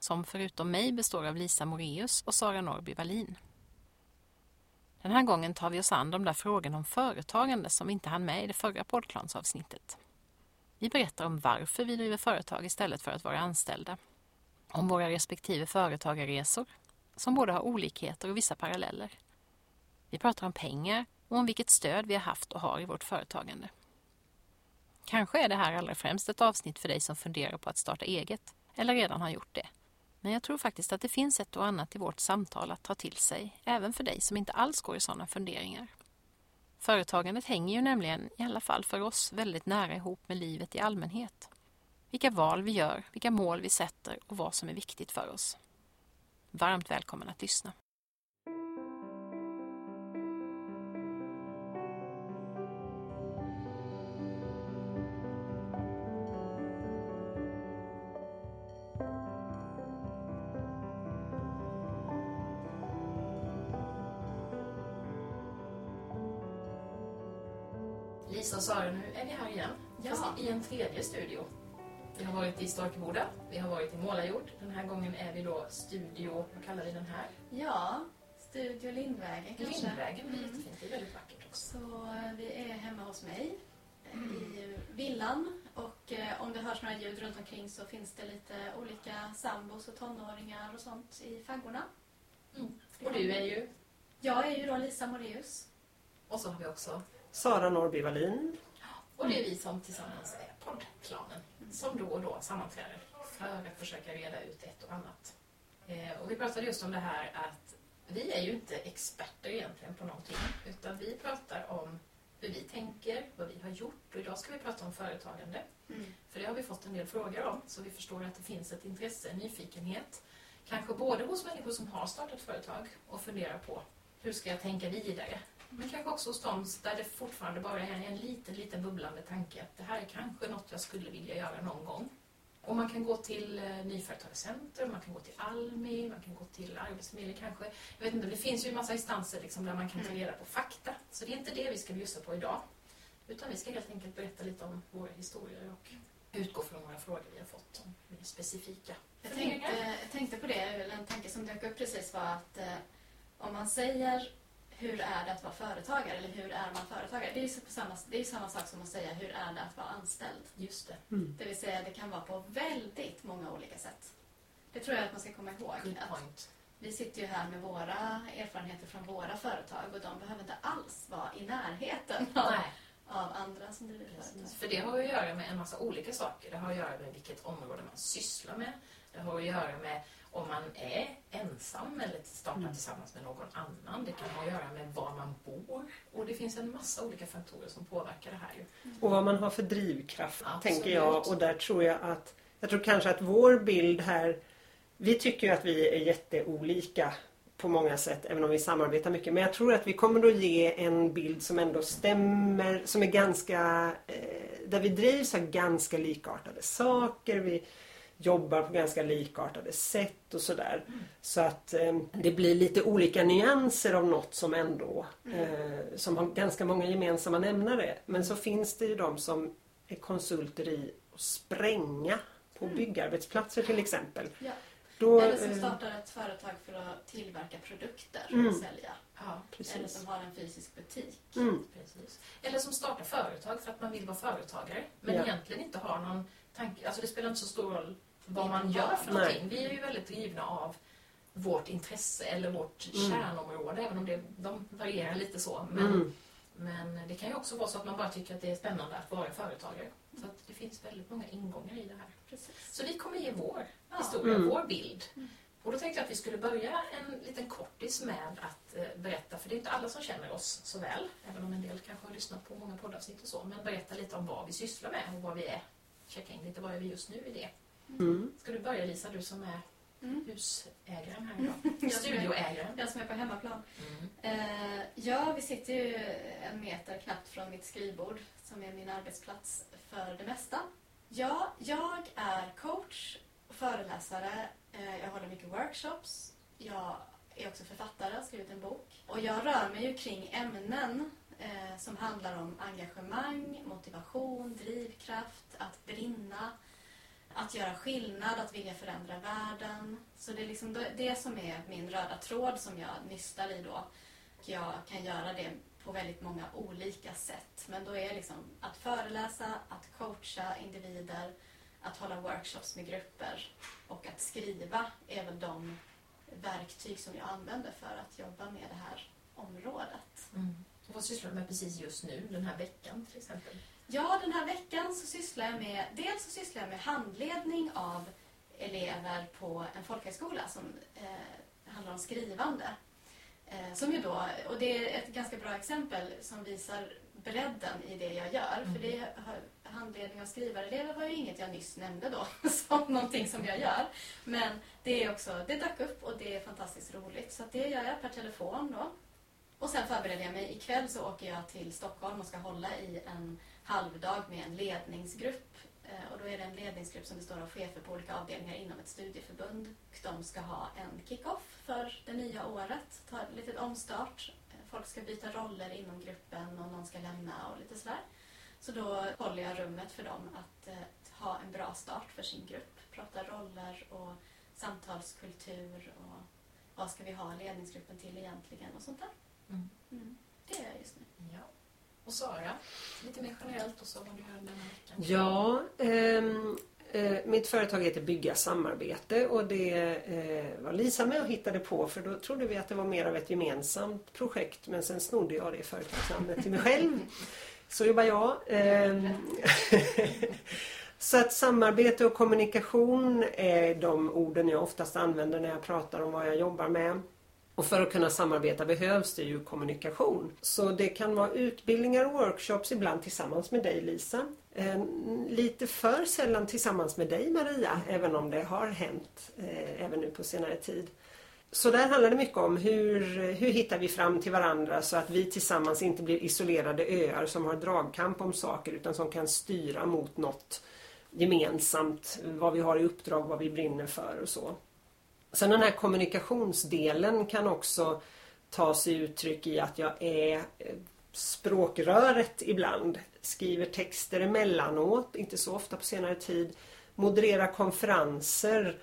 som förutom mig består av Lisa Moreus och Sara Norby Wallin. Den här gången tar vi oss an de där frågorna om företagande som vi inte hann med i det förra poddplansavsnittet. Vi berättar om varför vi driver företag istället för att vara anställda. Om våra respektive företagarresor, som både har olikheter och vissa paralleller. Vi pratar om pengar och om vilket stöd vi har haft och har i vårt företagande. Kanske är det här allra främst ett avsnitt för dig som funderar på att starta eget eller redan har gjort det. Men jag tror faktiskt att det finns ett och annat i vårt samtal att ta till sig, även för dig som inte alls går i sådana funderingar. Företagandet hänger ju nämligen, i alla fall för oss, väldigt nära ihop med livet i allmänhet. Vilka val vi gör, vilka mål vi sätter och vad som är viktigt för oss. Varmt välkommen att lyssna. Varit i Storkeboda, vi har varit i Målarjord. Den här gången är vi då studio, vad kallar vi den här? Ja, Studio Lindvägen kanske. Lindvägen, det är Mm. jättefint. Det är väldigt vackert också. Så eh, vi är hemma hos mig eh, i villan och eh, om det hörs några ljud runt omkring så finns det lite olika sambos och tonåringar och sånt i faggorna. Och du är ju, Jag är ju då Lisa Moreus. och så har vi också, Sara Norby Wallin. och det är vi som tillsammans är poddklanen. Som då och då sammanträder för att försöka reda ut ett och annat. Eh, och vi pratade just om det här att vi är ju inte experter egentligen på någonting. Utan vi pratar om hur vi tänker, vad vi har gjort. Och idag ska vi prata om företagande. För det har vi fått en del frågor om, så vi förstår att det finns ett intresse, en nyfikenhet. Kanske både hos människor som har startat företag och funderar på hur ska jag tänka vidare? Men kanske också hos dem där det fortfarande bara är en liten, liten bubblande tanke att det här är kanske något jag skulle vilja göra någon gång. Och man kan gå till eh, Nyföretagarcenter, man kan gå till Almi, man kan gå till Arbetsförmedlingen kanske. Jag vet inte, det finns ju en massa instanser liksom där man kan ta reda på fakta. Så det är inte det vi ska bjussa på idag. Utan vi ska helt enkelt berätta lite om våra historier och utgå från några frågor vi har fått som är specifika. Jag tänkte, jag tänkte på det, en tanke som dök upp precis var att eh, om man säger hur är det att vara företagare eller hur är man företagare? Det är ju samma, det är ju samma sak som att säga hur är det att vara anställd? Just det. Det vill säga det kan vara på väldigt många olika sätt. Det tror jag att man ska komma ihåg. Good point. vi sitter ju här med våra erfarenheter från våra företag och de behöver inte alls vara i närheten av, av andra som driver företag. precis. För det har att göra med en massa olika saker. Det har att göra med vilket område man sysslar med. Det har att göra med om man är ensam eller startar Mm. tillsammans med någon annan. Det kan ha att göra med var man bor. Och det finns en massa olika faktorer som påverkar det här. Ju. Och vad man har för drivkraft, Absolut. tänker jag. Och där tror jag att, jag tror kanske att vår bild här, vi tycker ju att vi är jätteolika på många sätt, även om vi samarbetar mycket. Men jag tror att vi kommer att ge en bild som ändå stämmer, som är ganska, eh, där vi drivs av ganska likartade saker. Vi jobbar på ganska likartade sätt och sådär. Så att eh, det blir lite olika nyanser av något som ändå eh, som har ganska många gemensamma nämnare. Men så finns det ju de som är konsulter i att spränga på byggarbetsplatser till exempel. Ja. Då, Eller som eh, startar ett företag för att tillverka produkter Mm. och sälja. Ja, Eller som har en fysisk butik. Mm, precis. Eller som startar företag för att man vill vara företagare. Men Ja. egentligen inte har någon tanke. Alltså det spelar inte så stor roll vad man gör för Nej. någonting. Vi är ju väldigt drivna av vårt intresse eller vårt Mm. kärnområde. Även om det, de varierar lite så. Men, mm, men det kan ju också vara så att man bara tycker att det är spännande att vara företagare. Så att det finns väldigt många ingångar i det här. Precis. Så vi kommer ge vår Ja. historia, Mm. vår bild. Mm. Och då tänkte jag att vi skulle börja en liten kortis med att eh, berätta, för det är inte alla som känner oss så väl, även om en del kanske har lyssnat på många poddavsnitt och så, men berätta lite om vad vi sysslar med och vad vi är. Checka in lite, vad är vi just nu i det? Mm. Ska du börja Lisa, du som är Mm. husägaren här idag. Jag som är- Studioägaren. Jag som är på hemmaplan. Mm. Eh, ja, vi sitter ju en meter knappt från mitt skrivbord som är min arbetsplats för det mesta. Ja, jag är coach och föreläsare. Eh, jag håller mycket workshops. Jag är också författare, har skrivit en bok. Och jag rör mig ju kring ämnen eh, som handlar om engagemang, motivation, drivkraft, att brinna, att göra skillnad, att vilja förändra världen. Så det är liksom det- som är min röda tråd som jag nystar i då. Och jag kan göra det på väldigt många olika sätt. Men då är liksom att föreläsa, att coacha individer, att hålla workshops med grupper och att skriva är väl de verktyg som jag använder för att jobba med det här området. Mm. Vad sysslar du med precis just nu, den här veckan till exempel? Ja, den här veckan så sysslar jag med, dels så sysslar jag med handledning av elever på en folkhögskola som eh, handlar om skrivande. Eh, som ju då, och det är ett ganska bra exempel som visar bredden i det jag gör. Mm. För det, handledning av skrivarelever var ju inget jag nyss nämnde då som någonting som jag gör. Men det är också, det dök upp och det är fantastiskt roligt. Så det gör jag per telefon då. Och sen förbereder jag mig. Ikväll så åker jag till Stockholm och ska hålla i en halvdag med en ledningsgrupp. Eh, Och då är det en ledningsgrupp som består av chefer på olika avdelningar inom ett studieförbund. Och de ska ha en kick-off för det nya året. Ta ett litet omstart. Eh, Folk ska byta roller inom gruppen och någon ska lämna och lite sådär. Så då håller jag rummet för dem att eh, ha en bra start för sin grupp. Prata roller och samtalskultur och vad ska vi ha ledningsgruppen till egentligen och sånt där. Mm. Mm. Det är jag just nu. Ja. Och Sara, lite mer generellt och så vad du gör den här veckan. Ja, ehm, eh, mitt företag heter Bygga samarbete och det eh, var Lisa med och hittade på för då trodde vi att det var mer av ett gemensamt projekt men sen snodde jag det företagsnamnet till mig själv. Så jobbar jag. Ehm, så att samarbete och kommunikation är de orden jag oftast använder när jag pratar om vad jag jobbar med. Och för att kunna samarbeta behövs det ju kommunikation. Så det kan vara utbildningar och workshops, ibland tillsammans med dig Lisa. Eh, lite för sällan tillsammans med dig Maria, även om det har hänt eh, även nu på senare tid. Så där handlar det mycket om hur, hur hittar vi fram till varandra så att vi tillsammans inte blir isolerade öar som har dragkamp om saker utan som kan styra mot något gemensamt, vad vi har i uppdrag, vad vi brinner för och så. Sen den här kommunikationsdelen kan också ta sig uttryck i att jag är eh, språkröret ibland. Skriver texter emellanåt, inte så ofta på senare tid. Modererar konferenser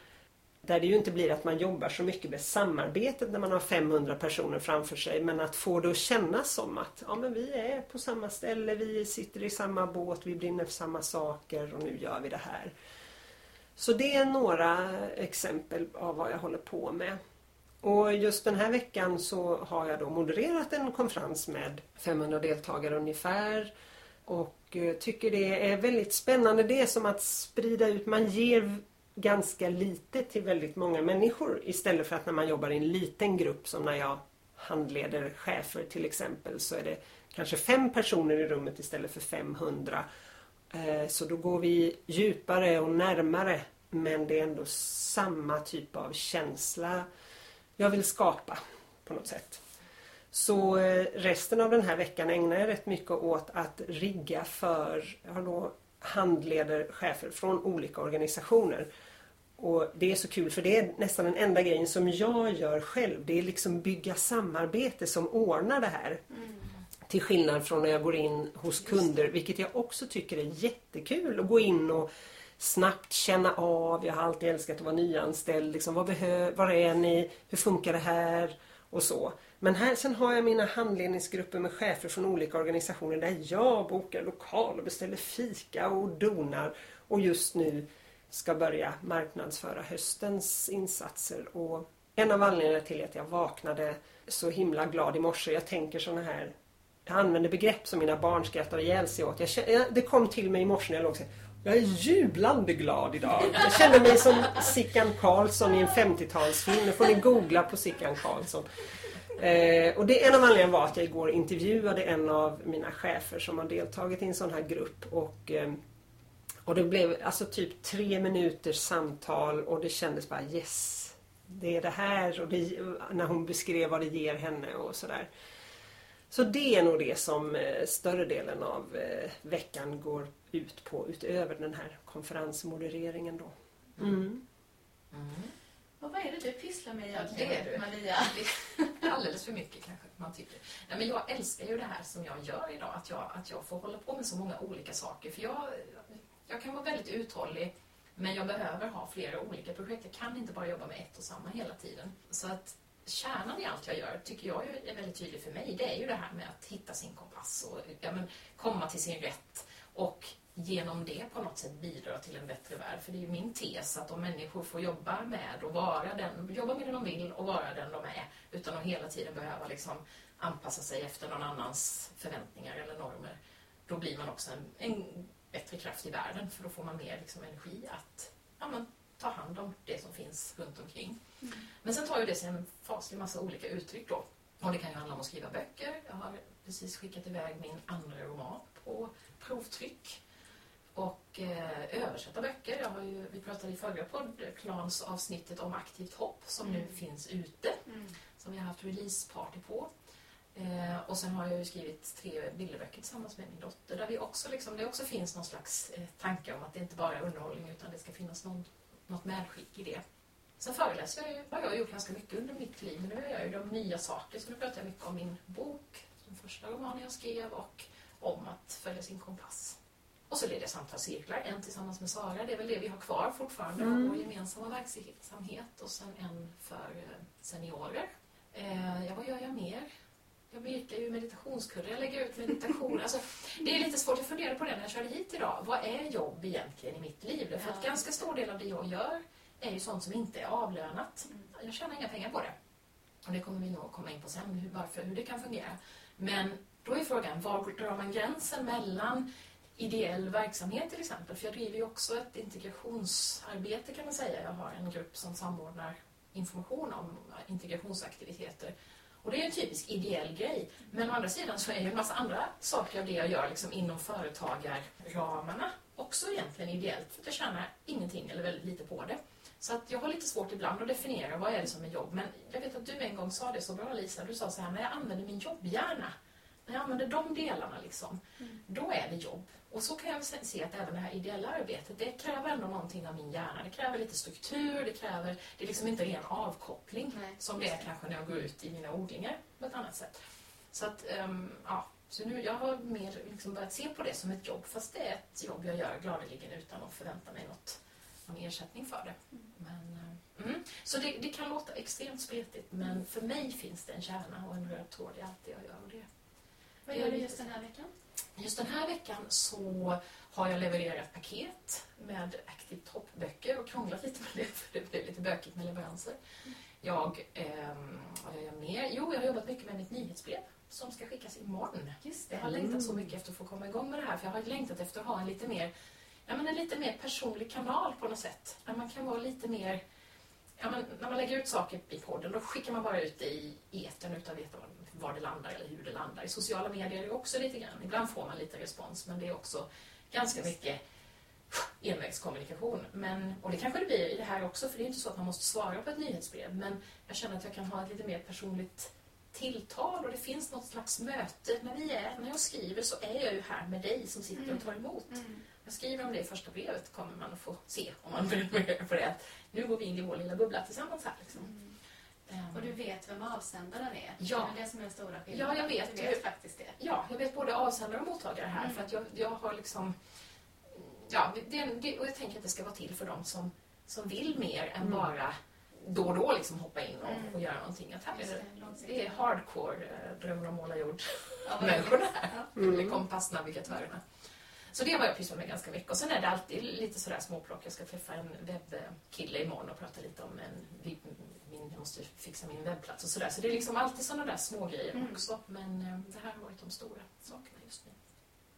där det ju inte blir att man jobbar så mycket med samarbetet när man har 500 personer framför sig men att få det att kännas som att ja, men vi är på samma ställe, vi sitter i samma båt, vi brinner för samma saker och nu gör vi det här. Så det är några exempel av vad jag håller på med. Och just den här veckan så har jag då modererat en konferens med 500 deltagare ungefär. Och eh, tycker det är väldigt spännande. Det är som att sprida ut, man ger ganska lite till väldigt många människor istället för att när man jobbar i en liten grupp som när jag handleder chefer till exempel så är det kanske fem personer i rummet istället för 500. Eh, så då går vi djupare och närmare men det är ändå samma typ av känsla jag vill skapa på något sätt. Så eh, resten av den här veckan ägnar jag rätt mycket åt att rigga för, jag har då handleder chefer från olika organisationer. Och det är så kul för det är nästan den enda grejen som jag gör själv. Det är liksom bygga samarbete som ordnar det här. Mm. Till skillnad från när jag går in hos kunder, vilket jag också tycker är jättekul att gå in och snabbt känna av. Jag har alltid älskat att vara nyanställd. Liksom, vad behö- var är ni? Hur funkar det här? Och så. Men här, sen har jag mina handledningsgrupper med chefer från olika organisationer där jag bokar lokal och beställer fika och donar. Och just nu ska börja marknadsföra höstens insatser. Och en av anledningarna till att jag vaknade så himla glad i morse, jag tänker såna här jag använder begrepp som mina barn skrattar ihjäl sig åt. Jag känner, jag, det kom till mig i morse när jag låg och sa, jag är jublande glad idag. Jag känner mig som Sickan Karlsson i en 50-talsfilm. Nu får ni googla på Sickan Karlsson. Eh, och det, en av anledningarna var att jag igår intervjuade en av mina chefer som har deltagit i en sån här grupp. Och, eh, och det blev alltså typ tre minuters samtal och det kändes bara yes. det är det här och det, när hon beskrev vad det ger henne och sådär. Så det är nog det som eh, större delen av eh, veckan går ut på utöver den här konferensmodereringen då. Mm. Mm. Och vad är det du pysslar med egentligen, ja, det är. Maria? Alldeles för mycket kanske man tycker. Nej, men jag älskar ju det här som jag gör idag, att jag, att jag får hålla på med så många olika saker. För jag, jag kan vara väldigt uthållig men jag behöver ha flera olika projekt. Jag kan inte bara jobba med ett och samma hela tiden. Så att kärnan i allt jag gör tycker jag är väldigt tydlig för mig. Det är ju det här med att hitta sin kompass och ja, men, komma till sin rätt och genom det på något sätt bidra till en bättre värld. För det är ju min tes att om människor får jobba med och vara den, jobba med den de vill och vara den de är utan att hela tiden behöva liksom anpassa sig efter någon annans förväntningar eller normer, då blir man också en, en bättre kraft i världen för då får man mer liksom, energi att ja, men, ta hand om det som finns runt omkring. Mm. Men sen tar ju det sig en faslig massa olika uttryck då. Och det kan ju handla om att skriva böcker. Jag har precis skickat iväg min andra roman på provtryck. Och eh, översätta böcker. Jag har ju, vi pratade i förra poddklans avsnittet om aktivt hopp som mm. nu finns ute. Mm. Som vi har haft releaseparty på. Eh, och sen har jag ju skrivit tre bilderböcker tillsammans med min dotter där vi också liksom, det också finns någon slags eh, tanke om att det inte bara är underhållning utan det ska finnas någon, något medskick i det. Sen föreläser jag ju, har jag gjort ganska mycket under mitt liv, men nu gör jag ju de nya saker. Så nu pratar jag mycket om min bok, den första romanen jag skrev och om att följa sin kompass. Och så leder jag samtalscirklar, en tillsammans med Sara, det är väl det vi har kvar fortfarande mm. vår gemensamma verksamhet och sen en för eh, seniorer. Eh, ja, vad gör jag mer? Jag virkar ju meditationskurser, jag lägger ut meditation. Alltså, det är lite svårt, jag funderade på det när jag körde hit idag. Vad är jobb egentligen i mitt liv? För att ganska stor del av det jag gör är ju sånt som inte är avlönat. Mm. Jag tjänar inga pengar på det. Och det kommer vi nog komma in på sen, hur, varför, hur det kan fungera. Men då är frågan, var drar man gränsen mellan ideell verksamhet till exempel? För jag driver ju också ett integrationsarbete kan man säga. Jag har en grupp som samordnar information om integrationsaktiviteter och det är en typisk ideell grej. Men å andra sidan så är ju en massa andra saker av det jag gör liksom inom företagarramarna också egentligen ideellt. För jag tjänar ingenting eller väldigt lite på det. Så att jag har lite svårt ibland att definiera vad är det som är jobb. Men jag vet att du en gång sa det så bra Lisa. Du sa så här, när jag använder min jobbhjärna när jag använder de delarna, liksom, mm. då är det jobb. Och så kan jag se att även det här ideella arbetet, det kräver ändå någonting av min hjärna. Det kräver lite struktur, det kräver, det är liksom inte ren avkoppling Nej, som det är kanske när jag går ut i mina odlingar på ett annat sätt. Så att, um, ja, så nu jag har mer liksom börjat se på det som ett jobb, fast det är ett jobb jag gör gladeligen utan att förvänta mig något, någon ersättning för det. Mm. Men, uh, mm. Så det, det, kan låta extremt spretigt, men för mig finns det en kärna och en röd tråd i allt det jag gör. Och det, Vad gör du just den här veckan? Just den här veckan så har jag levererat paket med Active Top-böcker och krånglat lite med det för det blev lite bökigt med leveranser. Jag, eh, vad gör jag mer? Jo, jag har jobbat mycket med mitt nyhetsbrev som ska skickas imorgon. Just det. Jag har längtat så mycket efter att få komma igång med det här för jag har längtat efter att ha en lite mer, ja, men en lite mer personlig kanal på något sätt. Där man kan vara lite mer Ja, men när man lägger ut saker i podden då skickar man bara ut det i etern utan att veta vad var det landar eller hur det landar. I sociala medier är det också lite grann. Ibland får man lite respons men det är också ganska mycket envägskommunikation. Men, och det kanske det blir i det här också för det är inte så att man måste svara på ett nyhetsbrev men jag känner att jag kan ha ett lite mer personligt tilltal och det finns något slags möte. När, vi är, när jag skriver så är jag ju här med dig som sitter och tar emot. Mm. Jag skriver om det i första brevet kommer man att få se om man vill på det. Nu går vi in i vår lilla bubbla tillsammans här. Liksom. Mm. Um, och du vet vem avsändaren är? Ja. Det är det som är den stora skillnaden. Ja, jag vet. Du vet faktiskt det. Ja, jag vet både avsändare och mottagare här. Mm. För att jag, jag har liksom... Ja, det, det, och jag tänker att det ska vara till för dem som, som vill mer än mm. bara då och då liksom hoppa in och, mm. och göra någonting. Att här är det, det är hardcore äh, drömmar om måla jord ja, här. Mm. Kompassnavigatörerna. Så det har jag pysslat med ganska mycket. Och sen är det alltid lite sådär småplock. Jag ska träffa en webbkille imorgon och prata lite om en jag måste fixa min webbplats och sådär. Så det är liksom alltid sådana där små grejer mm. också. Men eh, det här har varit de stora sakerna just nu.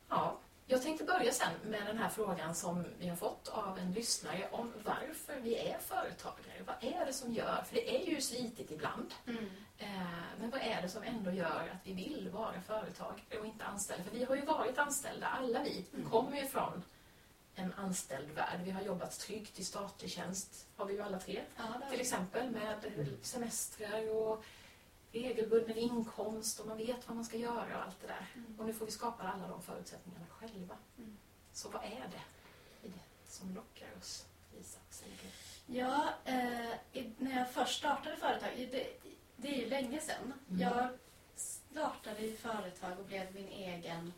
Ja, jag tänkte börja sen med den här frågan som vi har fått av en lyssnare om varför vi är företagare. Vad är det som gör, för det är ju slitigt ibland, mm. eh, men vad är det som ändå gör att vi vill vara företag och inte anställda? För vi har ju varit anställda, alla vi mm. kommer ju från en anställd värld. Vi har jobbat tryggt i statlig tjänst, har vi ju alla tre. Ja, Till exempel med semestrar och regelbunden inkomst och man vet vad man ska göra och allt det där. Mm. Och nu får vi skapa alla de förutsättningarna själva. Mm. Så vad är det i det som lockar oss, Lisa? Ja, eh, när jag först startade företag, det, det är ju länge sedan. Mm. Jag startade ju företag och blev min egen,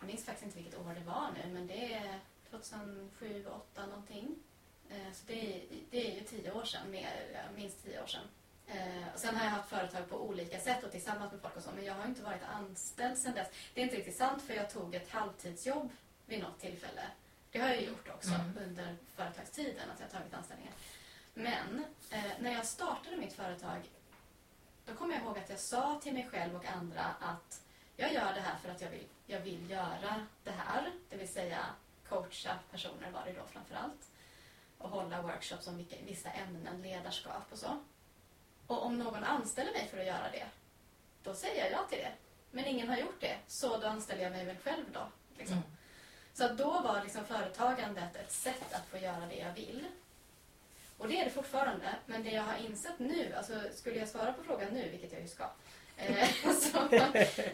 jag minns faktiskt inte vilket år det var nu, men det är 2007, 2008 någonting. Eh, så det är, det är ju tio år sedan, mer, minst tio år sedan. Eh, och sen har jag haft företag på olika sätt och tillsammans med folk och så, men jag har inte varit anställd sedan dess. Det är inte riktigt sant för jag tog ett halvtidsjobb vid något tillfälle. Det har jag gjort också Mm. under företagstiden, att jag har tagit anställningar. Men eh, när jag startade mitt företag då kommer jag ihåg att jag sa till mig själv och andra att jag gör det här för att jag vill, jag vill göra det här. Det vill säga coacha personer var det då framför allt. Och hålla workshops om vilka, vissa ämnen, ledarskap och så. Och om någon anställer mig för att göra det, då säger jag ja till det. Men ingen har gjort det, så då anställer jag mig väl själv då. Liksom. Mm. Så då var liksom företagandet ett sätt att få göra det jag vill. Och det är det fortfarande. Men det jag har insett nu, alltså skulle jag svara på frågan nu, vilket jag ju ska. Eh, så,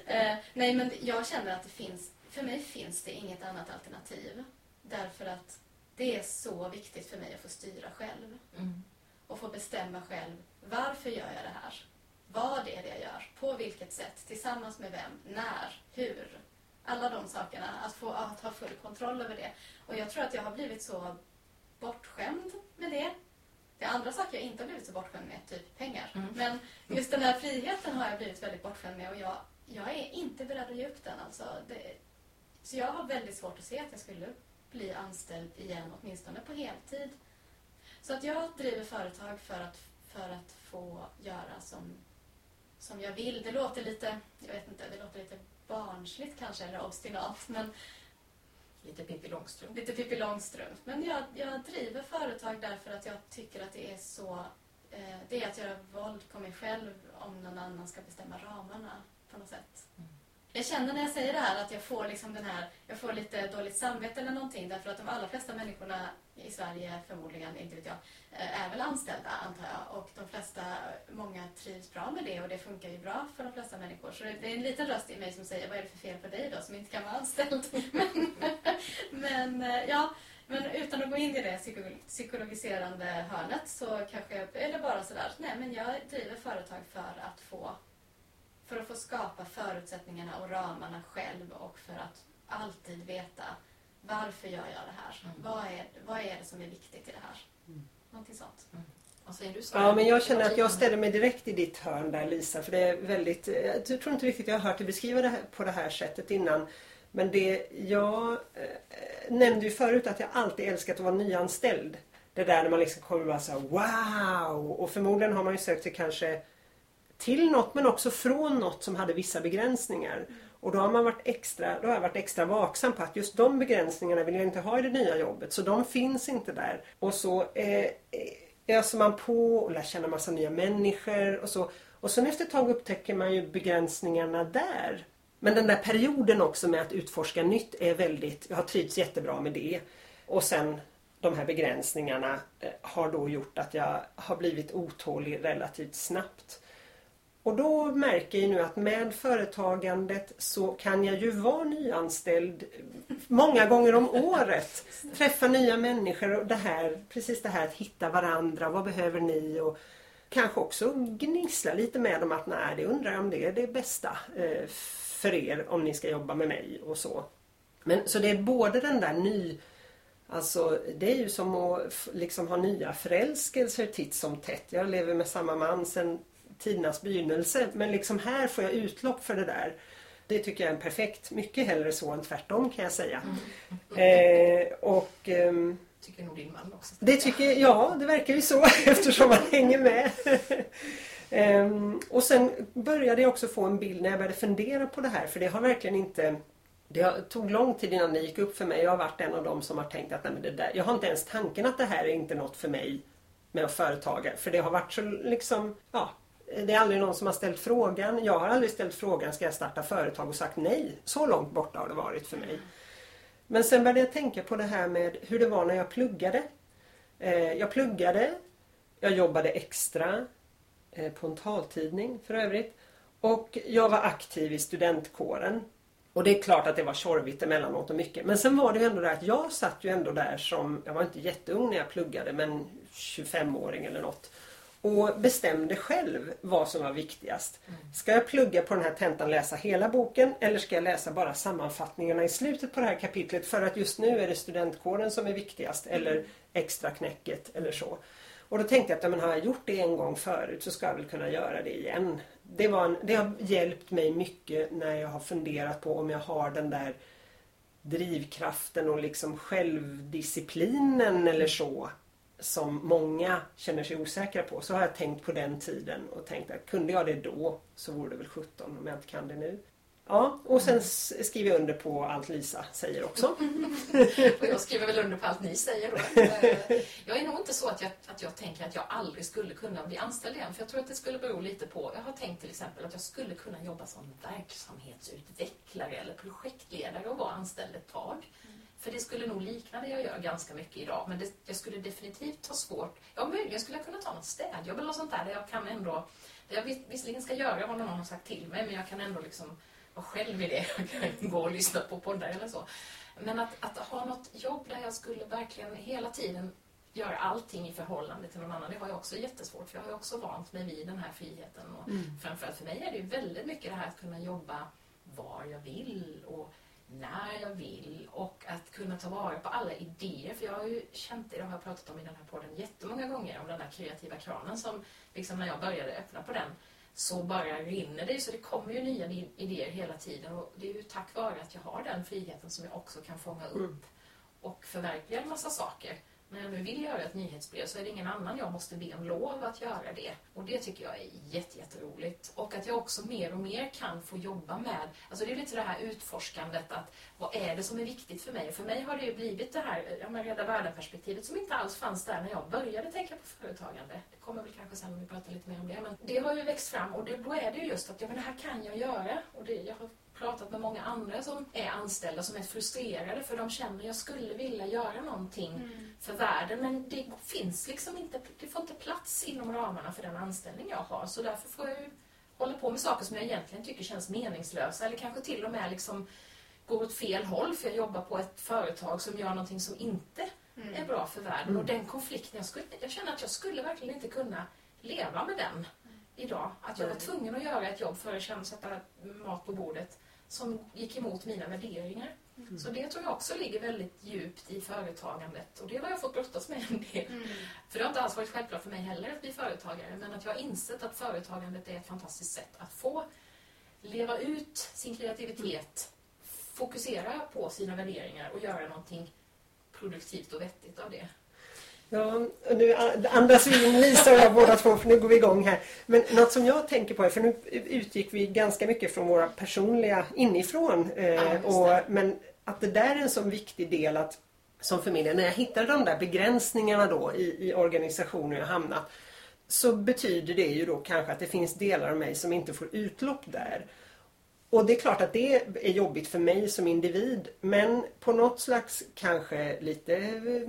eh, nej men jag känner att det finns, för mig finns det inget annat alternativ. Därför att det är så viktigt för mig att få styra själv. Mm. Och få bestämma själv, varför gör jag det här? Vad är det jag gör? På vilket sätt? Tillsammans med vem? När? Hur? Alla de sakerna. Att få att ha full kontroll över det. Och jag tror att jag har blivit så bortskämd med det. Det är andra saker jag inte har blivit så bortskämd med, typ pengar. Mm. Men just den här friheten har jag blivit väldigt bortskämd med och jag, jag är inte beredd att ge upp den. Alltså. Det, så jag har väldigt svårt att se att jag skulle bli anställd igen, åtminstone på heltid. Så att jag driver företag för att, för att få göra som, som jag vill. Det låter lite, jag vet inte, det låter lite barnsligt kanske, eller obstinat, men Lite Pippi Långstrump. lite Pippi Långstrump. Men jag, jag driver företag därför att jag tycker att det är så... Eh, det är att göra våld på mig själv om någon annan ska bestämma ramarna på något sätt. Mm. Jag känner när jag säger det här att jag får liksom den här, jag får lite dåligt samvete eller någonting därför att de allra flesta människorna i Sverige förmodligen, inte vet jag, eh, är väl anställda antar jag och de flesta, många trivs bra med det och det funkar ju bra för de flesta människor. Så det är en liten röst i mig som säger vad är det för fel på dig då som inte kan vara anställd? men, men eh, ja, men utan att gå in i det psykologiserande hörnet så kanske jag, eller bara sådär, nej men jag driver företag för att få för att få skapa förutsättningarna och ramarna själv och för att alltid veta varför gör jag det här? Mm. Vad, är, vad är det som är viktigt i det här? Mm. Någonting sånt. Sara? Ja, men jag känner att jag ställer mig direkt i ditt hörn där Lisa. För det är väldigt, jag tror inte riktigt jag har hört dig beskriva det här på det här sättet innan. Men det jag eh, nämnde ju förut att jag alltid älskat att vara nyanställd. Det där när man liksom kommer och bara så här, wow! Och förmodligen har man ju sökt sig kanske till något men också från något som hade vissa begränsningar. Och då har man varit extra, då har jag varit extra vaksam på att just de begränsningarna vill jag inte ha i det nya jobbet. Så de finns inte där. Och så eh, eh öser man på och lär känna massa nya människor och så. Och sen efter ett tag upptäcker man ju begränsningarna där. Men den där perioden också med att utforska nytt är väldigt, jag har trivts jättebra med det. Och sen de här begränsningarna eh, har då gjort att jag har blivit otålig relativt snabbt. Och då märker jag nu att med företagandet så kan jag ju vara nyanställd många gånger om året. Träffa nya människor och det här, precis det här att hitta varandra. Vad behöver ni? Och kanske också gnissla lite med dem att nej, det undrar jag om det är det bästa eh, för er om ni ska jobba med mig och så. Men så det är både den där ny Alltså det är ju som att liksom ha nya förälskelser titt som tätt. Jag lever med samma man sedan tidernas begynnelse men liksom här får jag utlopp för det där. Det tycker jag är en perfekt, mycket hellre så än tvärtom kan jag säga. Eh, och ehm, Tycker nog din man också. det tycker ja, det verkar ju så eftersom man hänger med. Ehm, och sen började jag också få en bild när jag började fundera på det här för det har verkligen inte det tog lång tid innan det gick upp för mig. Jag har varit en av dem som har tänkt att nej, men det där, jag har inte ens tanken att det här är inte något för mig med att företaga. För det har varit så liksom, ja, det är aldrig någon som har ställt frågan. Jag har aldrig ställt frågan, ska jag starta företag och sagt nej. Så långt borta har det varit för mig. Men sen började jag tänka på det här med hur det var när jag pluggade. Eh, jag pluggade, jag jobbade extra eh, på en taltidning för övrigt. Och jag var aktiv i studentkåren. Och det är klart att det var tjorvigt emellanåt och mycket. Men sen var det ju ändå det att jag satt ju ändå där som, jag var inte jätteung när jag pluggade men 25-åring eller något. Och bestämde själv vad som var viktigast. Ska jag plugga på den här tentan läsa hela boken eller ska jag läsa bara sammanfattningarna i slutet på det här kapitlet för att just nu är det studentkåren som är viktigast eller extra knäcket eller så. Och då tänkte jag att men har jag gjort det en gång förut så ska jag väl kunna göra det igen. Det, var en, det har hjälpt mig mycket när jag har funderat på om jag har den där drivkraften och liksom självdisciplinen eller så som många känner sig osäkra på. Så har jag tänkt på den tiden och tänkt att kunde jag det då så vore det väl 17 om jag inte kan det nu. Ja, och sen skriver jag under på allt Lisa säger också. och jag skriver väl under på allt ni säger då. Jag är nog inte så att jag, att jag tänker att jag aldrig skulle kunna bli anställd igen. För jag tror att det skulle bero lite på, jag har tänkt till exempel att jag skulle kunna jobba som verksamhetsutvecklare eller projektledare och vara anställd ett tag. För det skulle nog likna det jag gör ganska mycket idag. Men det, jag skulle definitivt ha svårt. Ja, möjligen skulle jag kunna ta något städjobb eller något sånt där. Där jag kan ändå... Där jag visserligen ska göra vad någon har sagt till mig. Men jag kan ändå liksom vara själv i det. Jag kan gå och lyssna på poddar eller så. Men att, att ha något jobb där jag skulle verkligen hela tiden göra allting i förhållande till någon annan. Det har jag också jättesvårt för jag har också vant mig vid den här friheten. Och mm. Framförallt för mig är det ju väldigt mycket det här att kunna jobba var jag vill och när jag vill och att kunna ta vara på alla idéer. För jag har ju känt det, det har jag pratat om i den här podden jättemånga gånger, om den där kreativa kranen som liksom när jag började öppna på den så bara rinner det så det kommer ju nya idéer hela tiden. Och det är ju tack vare att jag har den friheten som jag också kan fånga upp och förverkliga en massa saker när jag nu vill göra ett nyhetsbrev så är det ingen annan jag måste be om lov att göra det. Och det tycker jag är jätteroligt. Och att jag också mer och mer kan få jobba med, alltså det är lite det här utforskandet att vad är det som är viktigt för mig? Och för mig har det ju blivit det här ja, Rädda Världen-perspektivet som inte alls fanns där när jag började tänka på företagande. Det kommer väl kanske sen om vi pratar lite mer om det. Men det har ju växt fram och det, då är det ju just att ja, men det här kan jag göra. Och det, jag har pratat med många andra som är anställda som är frustrerade för de känner att jag skulle vilja göra någonting mm. för världen men det finns liksom inte, det får inte plats inom ramarna för den anställning jag har så därför får jag ju hålla på med saker som jag egentligen tycker känns meningslösa eller kanske till och med liksom går åt fel håll för jag jobbar på ett företag som gör någonting som inte mm. är bra för världen mm. och den konflikten, jag, skulle, jag känner att jag skulle verkligen inte kunna leva med den idag. Att jag var tvungen att göra ett jobb för att känna sätta mat på bordet som gick emot mina värderingar. Mm. Så det tror jag också ligger väldigt djupt i företagandet. Och det har jag fått brottas med en del. Mm. För det har inte alls varit självklart för mig heller att bli företagare. Men att jag har insett att företagandet är ett fantastiskt sätt att få leva ut sin kreativitet, fokusera på sina värderingar och göra någonting produktivt och vettigt av det. Ja, nu andas vi in Lisa och jag båda två för nu går vi igång här. Men något som jag tänker på är, för nu utgick vi ganska mycket från våra personliga inifrån. Eh, ja, och, men att det där är en så viktig del att som familj, när jag hittade de där begränsningarna då i, i organisationer jag hamnat så betyder det ju då kanske att det finns delar av mig som inte får utlopp där. Och det är klart att det är jobbigt för mig som individ men på något slags kanske lite eh,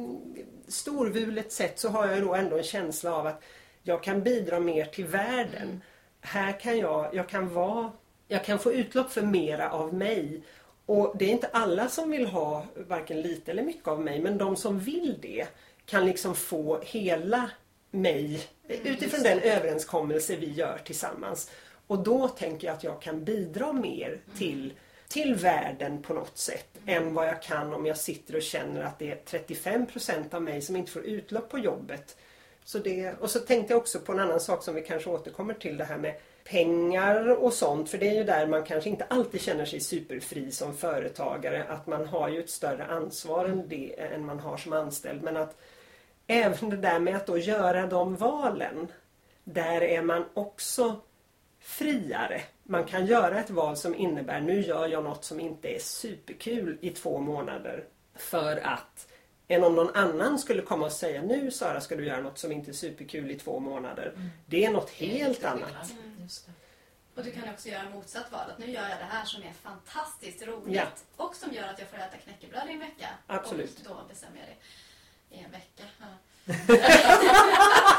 storvulet sätt så har jag då ändå en känsla av att jag kan bidra mer till världen. Mm. Här kan jag, jag kan vara, jag kan få utlopp för mera av mig. Och det är inte alla som vill ha varken lite eller mycket av mig men de som vill det kan liksom få hela mig mm, utifrån den överenskommelse vi gör tillsammans. Och då tänker jag att jag kan bidra mer till, till världen på något sätt än vad jag kan om jag sitter och känner att det är 35% av mig som inte får utlopp på jobbet. Så det, och så tänkte jag också på en annan sak som vi kanske återkommer till det här med pengar och sånt. För det är ju där man kanske inte alltid känner sig superfri som företagare. Att man har ju ett större ansvar än, det, än man har som anställd. Men att även det där med att då göra de valen. Där är man också friare. Man kan göra ett val som innebär nu gör jag något som inte är superkul i två månader. För att än om någon annan skulle komma och säga nu Sara ska du göra något som inte är superkul i två månader. Mm. Det är något helt annat. Mm. Och du kan också göra motsatt val. Att nu gör jag det här som är fantastiskt roligt Ja. och som gör att jag får äta knäckebröd i en vecka. Absolut. Och då bestämmer jag det i en vecka. Ja.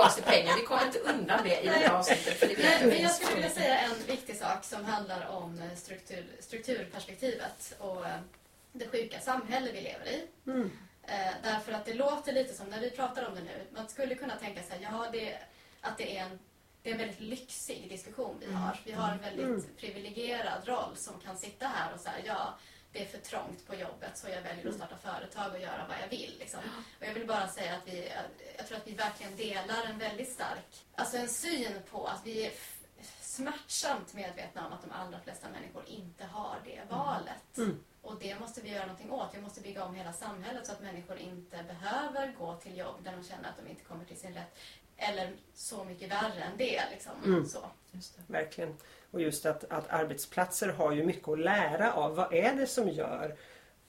Tillbaka till pengar. Vi kommer inte undan det i det här avsnittet. Det Men, jag skulle vilja säga en viktig sak som handlar om eh, struktur, strukturperspektivet och eh, det sjuka samhälle vi lever i. Mm. Eh, därför att det låter lite som, när vi pratar om det nu, man skulle kunna tänka sig ja, det, att det är, en, det är en väldigt lyxig diskussion vi har. Vi har en väldigt Mm. privilegierad roll som kan sitta här och säga ja, det är för trångt på jobbet så jag väljer att starta företag och göra vad jag vill. Liksom. Och jag vill bara säga att vi, jag tror att vi verkligen delar en väldigt stark, alltså en syn på att vi är smärtsamt medvetna om att de allra flesta människor inte har det valet. Mm. Och det måste vi göra någonting åt. Vi måste bygga om hela samhället så att människor inte behöver gå till jobb där de känner att de inte kommer till sin rätt. Eller så mycket värre än det. Liksom. Mm. Så. Just det. Verkligen. Och just att, att arbetsplatser har ju mycket att lära av. Vad är det som gör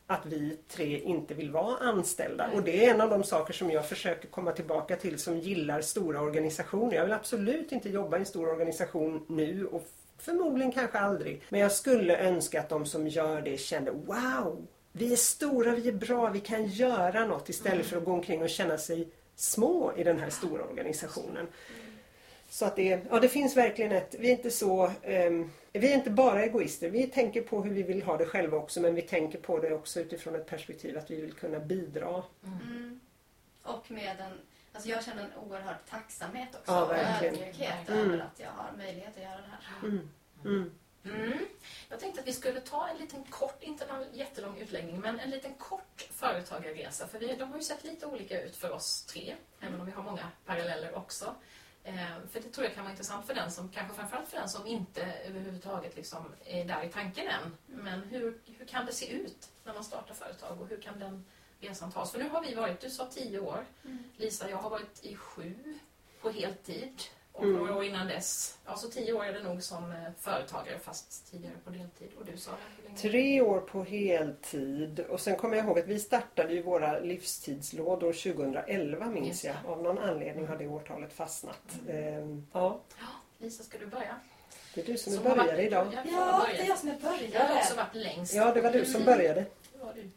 att vi tre inte vill vara anställda? Och det är en av de saker som jag försöker komma tillbaka till som gillar stora organisationer. Jag vill absolut inte jobba i en stor organisation nu och förmodligen kanske aldrig. Men jag skulle önska att de som gör det kände Wow! Vi är stora, vi är bra, vi kan göra något istället för att gå omkring och känna sig små i den här stora organisationen. Så att det, ja, det finns verkligen ett, vi är inte så, ehm, vi är inte bara egoister. Vi tänker på hur vi vill ha det själva också men vi tänker på det också utifrån ett perspektiv att vi vill kunna bidra. Mm. Och med en, alltså jag känner en oerhörd tacksamhet också. Ja, och ödmjukhet Mm. över att jag har möjlighet att göra det här. Mm. Mm. Mm. Jag tänkte att vi skulle ta en liten kort, inte någon jättelång utläggning, men en liten kort företagarresa. För vi, de har ju sett lite olika ut för oss tre, även om vi har många paralleller också. Eh, för det tror jag kan vara intressant för den som, kanske framförallt för den som inte överhuvudtaget liksom är där i tanken än. Men hur, hur kan det se ut när man startar företag och hur kan den resan tas? För nu har vi varit, du sa tio år, Mm. Lisa jag har varit i sju på heltid. Och Mm. några år innan dess, ja så tio år är det nog som eh, företagare fast tidigare på deltid. Och du sa? Tre år på heltid och sen kommer jag ihåg att vi startade ju våra livstidslådor 2011 minns jag. Av någon anledning har det årtalet fastnat. Ehm, ja, Lisa, ska du börja? det är du som är Som har börjare idag. Ja, Ja, det är jag som är Jag har börjare. också varit längst. Ja, det var du som Mm. började. Det var du.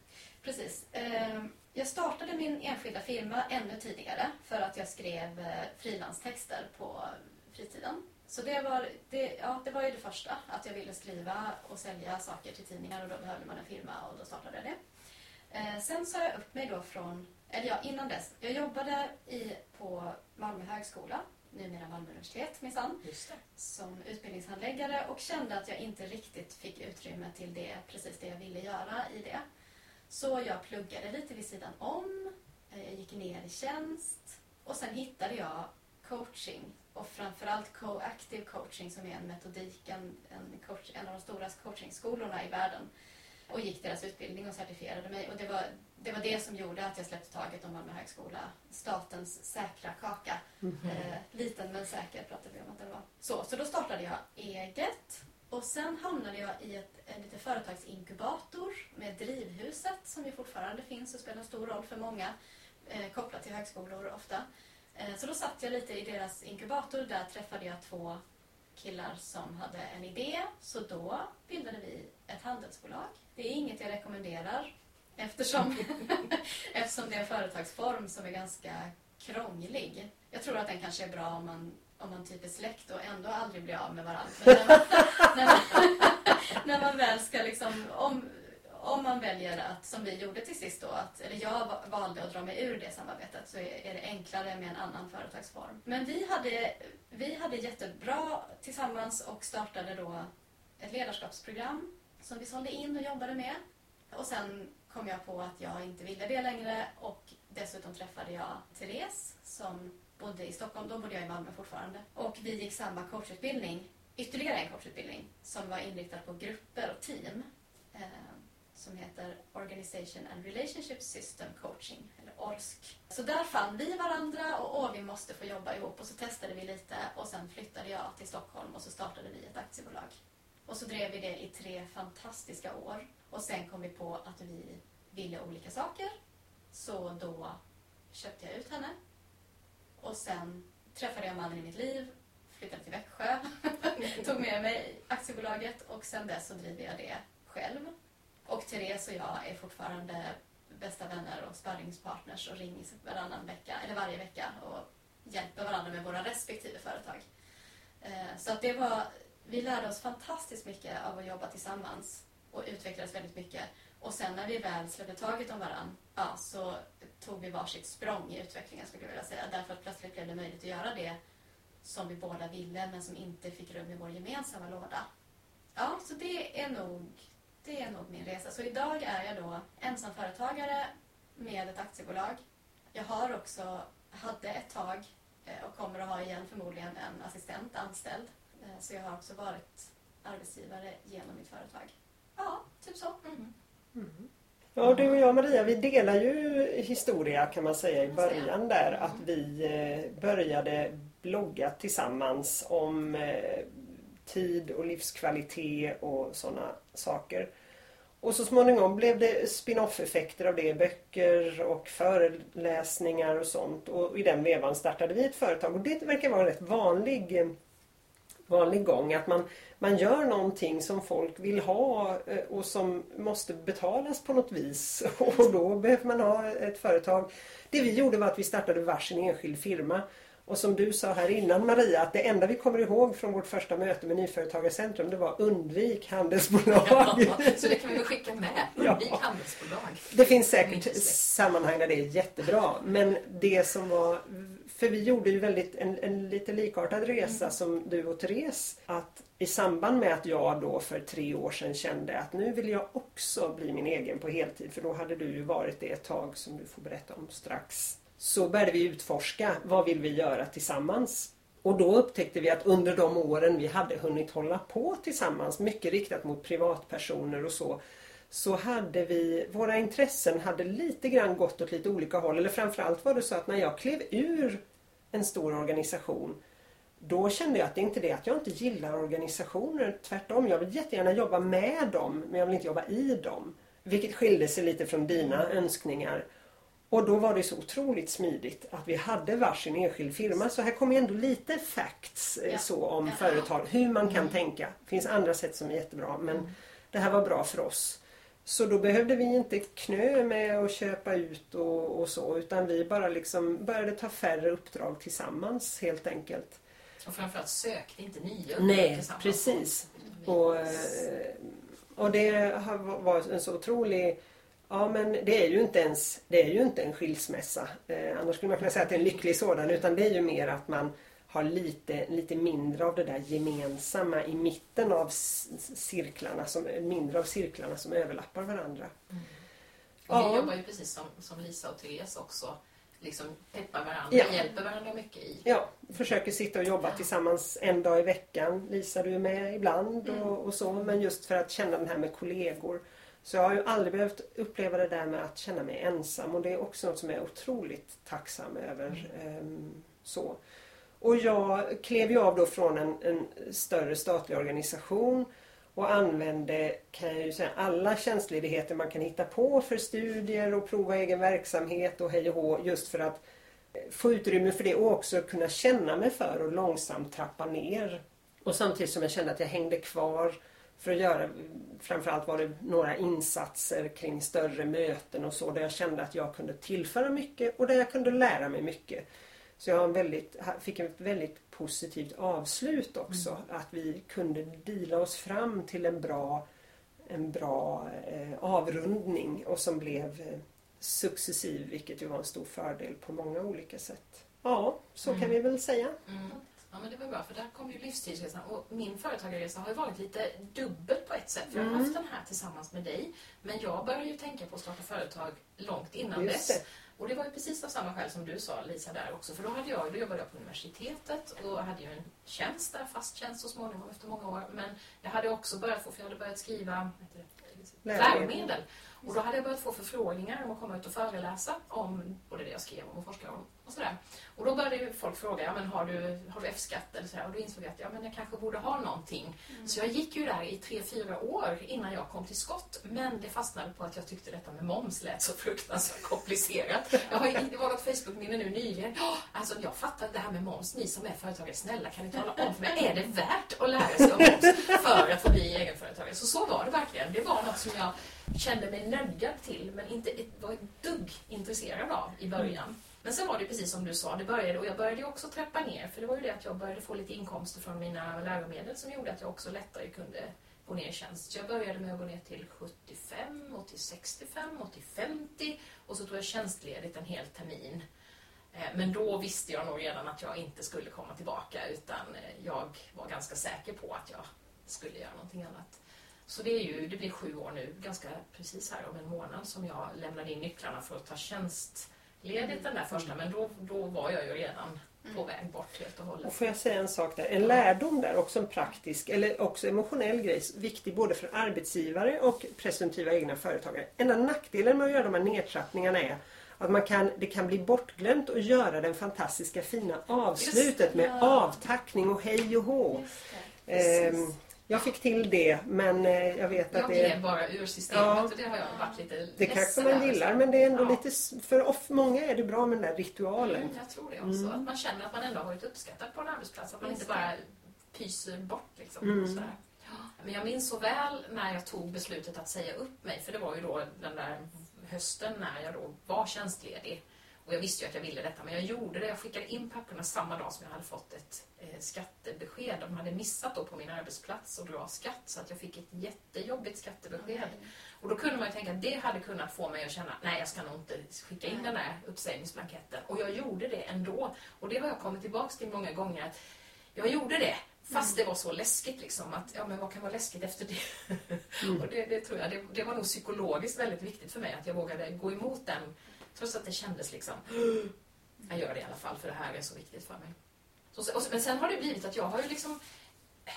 Precis. Eh, Jag startade min enskilda firma ännu tidigare för att jag skrev eh, frilanstexter på fritiden. Så det var, det, ja, det var ju det första, att jag ville skriva och sälja saker till tidningar och då behövde man en firma och då startade jag det. Eh, Sen sa jag upp mig då från, eller ja, innan dess. Jag jobbade i, på Malmö högskola, numera Malmö universitet minsann som utbildningshandläggare och kände att jag inte riktigt fick utrymme till det, precis det jag ville göra i det. Så jag pluggade lite vid sidan om, eh, jag gick ner i tjänst och sen hittade jag coaching och framförallt co-active coaching som är en metodik, en, en, coach, en av de stora coachingskolorna i världen. Och gick deras utbildning och certifierade mig. Och det var det, var det som gjorde att jag släppte taget om Malmö högskola, statens säkra kaka. Eh, liten men säker pratade vi om att det var. Så, så då startade jag eget och sen hamnade jag i ett, en liten företagsinkubator med Drivhuset som ju fortfarande finns och spelar en stor roll för många eh, kopplat till högskolor ofta. Eh, så då satt jag lite i deras inkubator. Där träffade jag två killar som hade en idé. Så då bildade vi ett handelsbolag. Det är inget jag rekommenderar eftersom, eftersom det är en företagsform som är ganska krånglig. Jag tror att den kanske är bra om man, om man typ är släkt och ändå aldrig blir av med varandra. När, man, när, man, när man väl ska liksom... Om, om man väljer att, som vi gjorde till sist då, att, eller jag va- valde att dra mig ur det samarbetet så är, är det enklare med en annan företagsform. Men vi hade, vi hade jättebra tillsammans och startade då ett ledarskapsprogram som vi sålde in och jobbade med. Och sen kom jag på att jag inte ville det längre och dessutom träffade jag Therese som bodde i Stockholm. Då bodde jag i Malmö fortfarande. Och vi gick samma coachutbildning, ytterligare en coachutbildning som var inriktad på grupper och team. Eh, som heter Organization and Relationship System Coaching, eller ORSK. Så där fann vi varandra och åh, vi måste få jobba ihop och så testade vi lite och sen flyttade jag till Stockholm och så startade vi ett aktiebolag. Och så drev vi det i tre fantastiska år och sen kom vi på att vi ville olika saker. Så då köpte jag ut henne och sen träffade jag mannen i mitt liv, flyttade till Växjö, tog med mig aktiebolaget och sen dess så driver jag det själv. Och Therese och jag är fortfarande bästa vänner och sparringspartners och rings varannan vecka, eller varje vecka och hjälper varandra med våra respektive företag. Eh, så att det var, vi lärde oss fantastiskt mycket av att jobba tillsammans och utvecklades väldigt mycket. Och sen när vi väl släppte taget om varandra ja, så tog vi varsitt språng i utvecklingen skulle jag vilja säga. Därför att plötsligt blev det möjligt att göra det som vi båda ville men som inte fick rum i vår gemensamma låda. Ja, så det är nog, det är nog min resa. Så idag är jag då ensamföretagare med ett aktiebolag. Jag har också, hade ett tag eh, och kommer att ha igen förmodligen en assistent anställd. Eh, så jag har också varit arbetsgivare genom mitt företag. Ja, typ så. Mm. Ja, du och jag Maria, vi delar ju historia kan man säga i början där att vi eh, började blogga tillsammans om eh, tid och livskvalitet och sådana saker. Och så småningom blev det spin-off effekter av det, böcker och föreläsningar och sånt. Och i den vevan startade vi ett företag och det verkar vara en rätt vanlig, eh, vanlig gång att man, man gör någonting som folk vill ha eh, och som måste betalas på något vis. Och då behöver man ha ett företag. Det vi gjorde var att vi startade varsin enskild firma. Och som du sa här innan Maria, att det enda vi kommer ihåg från vårt första möte med Nyföretagarcentrum det var undvik handelsbolag. Ja, så det kan vi väl skicka med. Undvik Ja. handelsbolag. Det finns säkert sammanhang där det är jättebra. Men det som var... För vi gjorde ju väldigt, en, en lite likartad resa som du och Therese. Att i samband med att jag då för tre år sedan kände att nu vill jag också bli min egen på heltid. För då hade du ju varit det ett tag som du får berätta om strax. Så började vi utforska vad vill vi göra tillsammans. Och då upptäckte vi att under de åren vi hade hunnit hålla på tillsammans, mycket riktat mot privatpersoner och så, så hade vi, våra intressen hade lite grann gått åt lite olika håll. Eller framförallt var det så att när jag klev ur en stor organisation då kände jag att det är inte det att jag inte gillar organisationer. Tvärtom, jag vill jättegärna jobba med dem men jag vill inte jobba i dem. Vilket skilde sig lite från dina önskningar. Och då var det så otroligt smidigt att vi hade varsin enskild firma. Så här kommer ändå lite facts eh, Ja. så om företag. Hur man kan tänka. Det finns andra sätt som är jättebra men det här var bra för oss. Så då behövde vi inte knö med att köpa ut och, och så utan vi bara liksom började ta färre uppdrag tillsammans helt enkelt. Och framförallt sökte inte nya Nej, tillsammans. precis. Vi- Och, eh, och det har var en så otrolig Ja men det är ju inte ens Det är ju inte en skilsmässa. Eh, annars skulle man kunna säga att det är en lycklig sådan. Utan det är ju mer att man har lite, lite mindre av det där gemensamma i mitten av cirklarna. Som, mindre av cirklarna som överlappar varandra. Vi Ja. jobbar ju precis som, som Lisa och Therese också. Liksom peppar varandra, Ja. hjälper varandra mycket i. Ja, försöker sitta och jobba tillsammans en dag i veckan. Lisa du är med ibland och, och så. Men just för att känna den här med kollegor. Så jag har ju aldrig behövt uppleva det där med att känna mig ensam. Och det är också något som jag är otroligt tacksam över. ehm, så. Och jag klev ju av då från en, en större statlig organisation och använde, kan jag ju säga, alla tjänstledigheter man kan hitta på för studier och prova egen verksamhet och hej och hå just för att få utrymme för det och också kunna känna mig för och långsamt trappa ner. Och samtidigt som jag kände att jag hängde kvar för att göra, framförallt var det några insatser kring större möten och så där jag kände att jag kunde tillföra mycket och där jag kunde lära mig mycket. Så jag väldigt, fick ett väldigt positivt avslut också. Att vi kunde dela oss fram till en bra, en bra eh, avrundning och som blev eh, successiv vilket ju var en stor fördel på många olika sätt. Ja, så kan Mm. vi väl säga. Mm. Ja, men det var bra, för där kom ju livsstilsresan. Och min företagarresa har ju varit lite dubbel på ett sätt. För jag har Mm. haft den här tillsammans med dig. Men jag började ju tänka på att starta företag långt innan Just dess. det. Och det var ju precis av samma skäl som du sa Lisa där också. För då, hade jag, då jobbade jag på universitetet och hade ju en tjänst där, fast tjänst så småningom efter många år. Men jag hade också börjat få, för jag hade börjat skriva? Läromedel. läromedel. Och då hade jag börjat få förfrågningar om att komma ut och föreläsa om både det jag skrev om och forskade om och sådär. Och då började folk fråga, ja men har du, har du F-skatt eller sådär? Och då insåg jag att ja, men jag kanske borde ha någonting. Mm. Så jag gick ju där i tre, fyra år innan jag kom till skott. Men det fastnade på att jag tyckte detta med moms lät så fruktansvärt komplicerat. Jag har det var något Facebook-minne nu nyligen. Alltså jag fattar det här med moms. Ni som är företagare, snälla kan ni tala om för mig, är det värt att lära sig om moms för att få bli egenföretagare? Så så var det verkligen. Det var något som jag kände mig nödgad till men inte var ett dugg intresserad av i början. Men sen var det precis som du sa, det började, och jag började ju också trappa ner för det var ju det att jag började få lite inkomster från mina läromedel som gjorde att jag också lättare kunde gå ner i tjänst. Så jag började med att gå ner till 75 och till 65 och till 50 och så tog jag tjänstledigt en hel termin. Eh, men då visste jag nog redan att jag inte skulle komma tillbaka utan eh, jag var ganska säker på att jag skulle göra någonting annat. Så det, är ju, det blir sju år nu, ganska precis här om en månad som jag lämnade in nycklarna för att ta tjänst tjänstledigt den där första men då, då var jag ju redan på väg bort helt och hållet. Och får jag säga en sak där? En lärdom där, också en praktisk eller också emotionell grej. Viktig både för arbetsgivare och presumtiva egna företagare. Enda nackdelen med att göra de här nedtrappningarna är att man kan, det kan bli bortglömt att göra den fantastiska fina avslutet med Ja. avtackning och hej och hå. Just det. Ehm, jag fick till det men eh, jag vet Jag att blev det, bara ur systemet Ja. och det har jag varit lite det kanske man gillar men det är ändå Ja. lite, för off, många är det bra med den där ritualen. Mm, jag tror det också. Att man känner att man ändå har varit uppskattad på en arbetsplats. Att man inte bara pyser bort liksom. Mm. Men jag minns så väl när jag tog beslutet att säga upp mig. För det var ju då den där hösten när jag då var tjänstledig. Och jag visste ju att jag ville detta, men jag gjorde det. Jag skickade in papperna samma dag som jag hade fått ett eh, skattebesked. De hade missat då på min arbetsplats att dra skatt, så att jag fick ett jättejobbigt skattebesked. Och då kunde man ju tänka att det hade kunnat få mig att känna nej jag ska nog inte skicka in den här uppsägningsblanketten. Och jag gjorde det ändå. Och det har jag kommit tillbaks till många gånger. att Jag gjorde det. Fast det var så läskigt liksom att, ja men vad kan vara läskigt efter det? och det, det tror jag, det, det var nog psykologiskt väldigt viktigt för mig att jag vågade gå emot den. Trots att det kändes liksom, jag gör det i alla fall för det här är så viktigt för mig. Så, och, men sen har det blivit att jag har ju liksom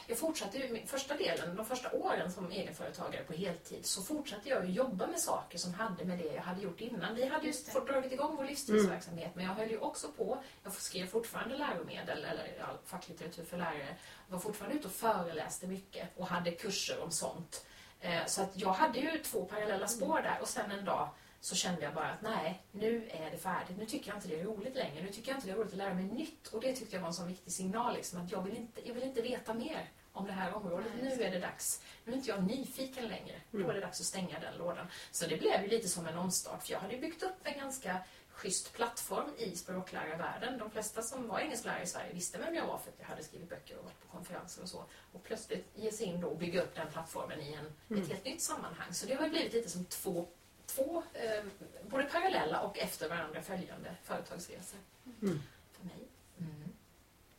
jag fortsatte ju, första delen, de första åren som egenföretagare på heltid, så fortsatte jag ju jobba med saker som hade med det jag hade gjort innan. Vi hade ju fått dragit igång vår livsstilsverksamhet, men jag höll ju också på, jag skrev fortfarande läromedel, eller ja, facklitteratur för lärare, var fortfarande ute och föreläste mycket och hade kurser om sånt. Eh, så att jag hade ju två parallella spår där och sen en dag så kände jag bara att nej, nu är det färdigt. Nu tycker jag inte det är roligt längre. Nu tycker jag inte det är roligt att lära mig nytt. Och det tyckte jag var en sån viktig signal. Liksom, att jag vill, inte, jag vill inte veta mer om det här området. Nej, Nu är det dags. Nu är inte jag nyfiken längre. Då är det dags att stänga den lådan. Så det blev ju lite som en omstart. För jag hade ju byggt upp en ganska schysst plattform i språklärarvärlden. De flesta som var engelsklärare i Sverige visste vem jag var för att jag hade skrivit böcker och varit på konferenser och så. Och plötsligt ge sig in då och bygga upp den plattformen i en, ett helt nytt sammanhang. Så det har ju blivit lite som två, två eh, både parallella och efter varandra följande företagsresor Mm. för mig. Mm.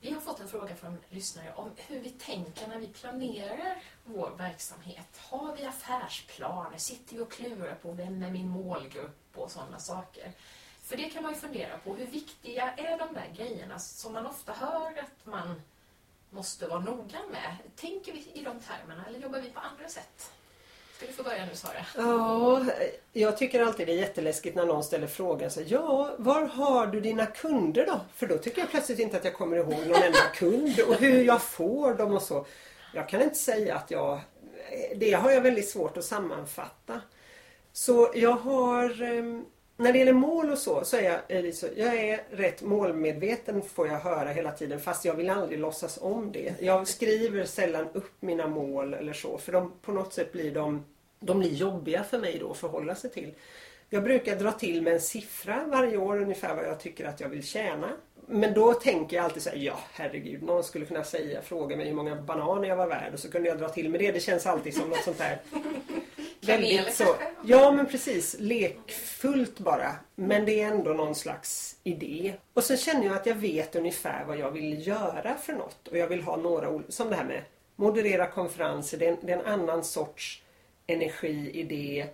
Vi har fått en fråga från lyssnare om hur vi tänker när vi planerar vår verksamhet. Har vi affärsplaner? Sitter vi och klurar på vem är min målgrupp och sådana saker? För det kan man ju fundera på. Hur viktiga är de där grejerna som man ofta hör att man måste vara noga med? Tänker vi i de termerna eller jobbar vi på andra sätt? Ska du få börja nu Sara? Ja, jag tycker alltid det är jätteläskigt när någon ställer frågan så Ja, var har du dina kunder då? För då tycker jag plötsligt inte att jag kommer ihåg någon enda kund och hur jag får dem och så. Jag kan inte säga att jag... Det har jag väldigt svårt att sammanfatta. Så jag har... Ehm, när det gäller mål och så, så är jag, jag är rätt målmedveten får jag höra hela tiden fast jag vill aldrig låtsas om det. Jag skriver sällan upp mina mål eller så för de, på något sätt blir de, de blir jobbiga för mig då att förhålla sig till. Jag brukar dra till med en siffra varje år ungefär vad jag tycker att jag vill tjäna. Men då tänker jag alltid så här, ja herregud, någon skulle kunna säga, fråga mig hur många bananer jag var värd och så kunde jag dra till med det. Det känns alltid som något sånt där väldigt så. Ja men precis, lekfullt bara. Men det är ändå någon slags idé. Och sen känner jag att jag vet ungefär vad jag vill göra för något. Och jag vill ha några som det här med moderera konferenser, det är en, det är en annan sorts energi, idé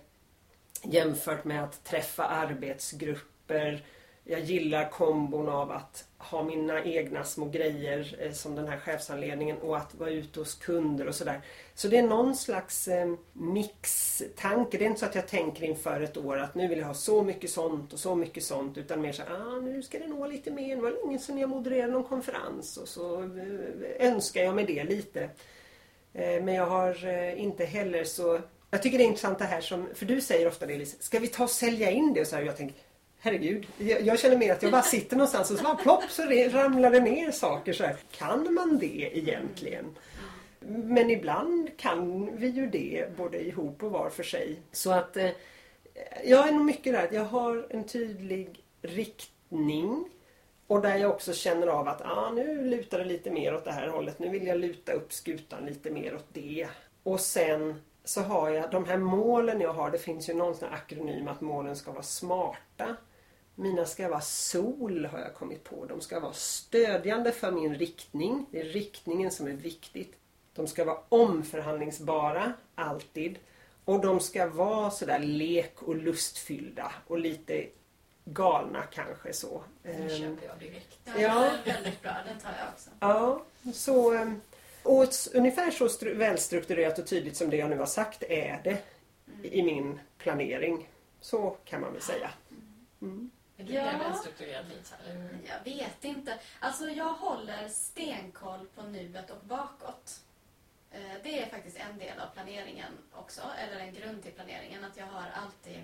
jämfört med att träffa arbetsgrupper, jag gillar kombon av att ha mina egna små grejer eh, som den här chefsanledningen och att vara ute hos kunder och sådär. Så det är någon slags eh, mixtanke. Det är inte så att jag tänker inför ett år att nu vill jag ha så mycket sånt och så mycket sånt utan mer så ah, nu ska det nog vara lite mer. Det var länge sedan jag modererade någon konferens och så eh, önskar jag mig det lite. Eh, men jag har eh, inte heller så jag tycker det är intressant det här som, för du säger ofta det Lisa, ska vi ta och sälja in det? Och så här, jag tänker, herregud, jag, jag, känner mer att jag bara sitter någonstans och så bara plopp så ramlar det ner saker så här. Kan man det egentligen? Men ibland kan vi ju det både ihop och var för sig. Så att eh, jag är nog mycket där att jag har en tydlig riktning och där jag också känner av att ah, nu lutar det lite mer åt det här hållet. Nu vill jag luta upp skutan lite mer åt det. Och sen så har jag de här målen jag har. Det finns ju någon sån akronym att målen ska vara smarta. Mina ska vara SOL har jag kommit på. De ska vara stödjande för min riktning. Det är riktningen som är viktigt. De ska vara omförhandlingsbara, alltid. Och de ska vara sådär lek och lustfyllda och lite galna kanske så. Den ehm, köper jag direkt. Ja, ja. väldigt bra. Den tar jag också. Ja, så... Ehm, och ungefär så välstrukturerat och tydligt som det jag nu har sagt är det mm. i min planering. Så kan man väl säga. Mm. Är du ja. välstrukturerad Lisa? Jag vet inte. Alltså jag håller stenkoll på nuet och bakåt. Eh, det är faktiskt en del av planeringen också, eller en grund till planeringen. Att jag har alltid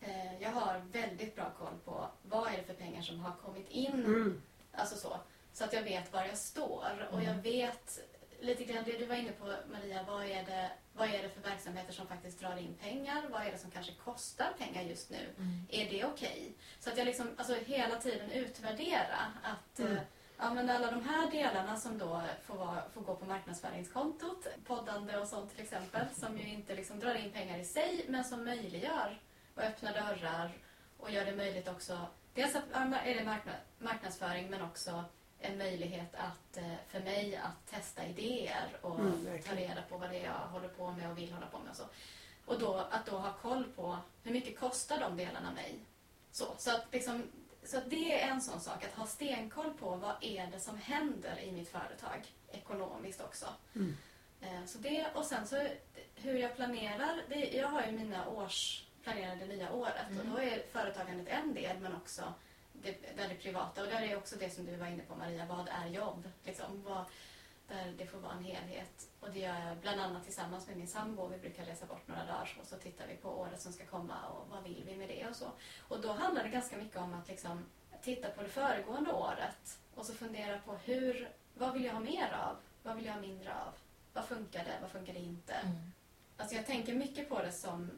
eh, jag har väldigt bra koll på vad är det för pengar som har kommit in. Mm. Alltså så. Så att jag vet var jag står. Och jag mm. vet lite grann det du var inne på Maria. Vad är, det, vad är det för verksamheter som faktiskt drar in pengar? Vad är det som kanske kostar pengar just nu? Mm. Är det okej? Okay? Så att jag liksom alltså, hela tiden utvärdera att mm. Eh, ja, men alla de här delarna som då får, vara, får gå på marknadsföringskontot, poddande och sånt till exempel, som ju inte liksom drar in pengar i sig men som möjliggör och öppnar dörrar och gör det möjligt också. Dels är det marknadsföring men också en möjlighet att, eh, för mig att testa idéer och mm, ta reda på vad det är jag håller på med och vill hålla på med. Och, så. och då, att då ha koll på hur mycket kostar de delarna mig. Så, så, att liksom, så att det är en sån sak, att ha stenkoll på vad är det som händer i mitt företag ekonomiskt också. Mm. Eh, så det, och sen så hur jag planerar, det, jag har ju mina års planerade nya året mm. och då är företagandet en del men också det, det privata. Och där är också det som du var inne på Maria, vad är jobb? Liksom, vad, där det får vara en helhet. Och det gör jag bland annat tillsammans med min sambo. Vi brukar resa bort några dagar och så tittar vi på året som ska komma och vad vill vi med det och så. Och då handlar det ganska mycket om att liksom titta på det föregående året och så fundera på hur, vad vill jag ha mer av? Vad vill jag ha mindre av? Vad funkar det? Vad funkar det inte? Mm. Alltså jag tänker mycket på det som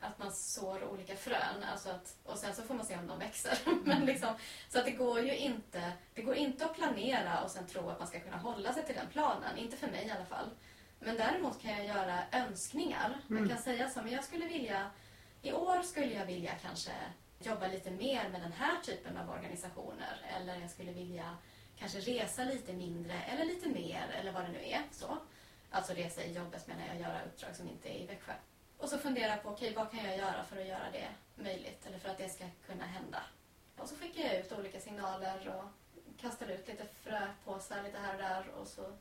att man sår olika frön alltså att, och sen så får man se om de växer. Men liksom, så att det går ju inte, det går inte att planera och sen tro att man ska kunna hålla sig till den planen. Inte för mig i alla fall. Men däremot kan jag göra önskningar. Mm. Jag kan säga så, men jag skulle vilja, i år skulle jag vilja kanske jobba lite mer med den här typen av organisationer. Eller jag skulle vilja kanske resa lite mindre eller lite mer eller vad det nu är. Så. Alltså resa i jobbet menar jag, göra uppdrag som inte är i Växjö. Och så fundera på, okej, okay, vad kan jag göra för att göra det möjligt eller för att det ska kunna hända? Och så skickar jag ut olika signaler och kastar ut lite fröpåsar lite här och där och så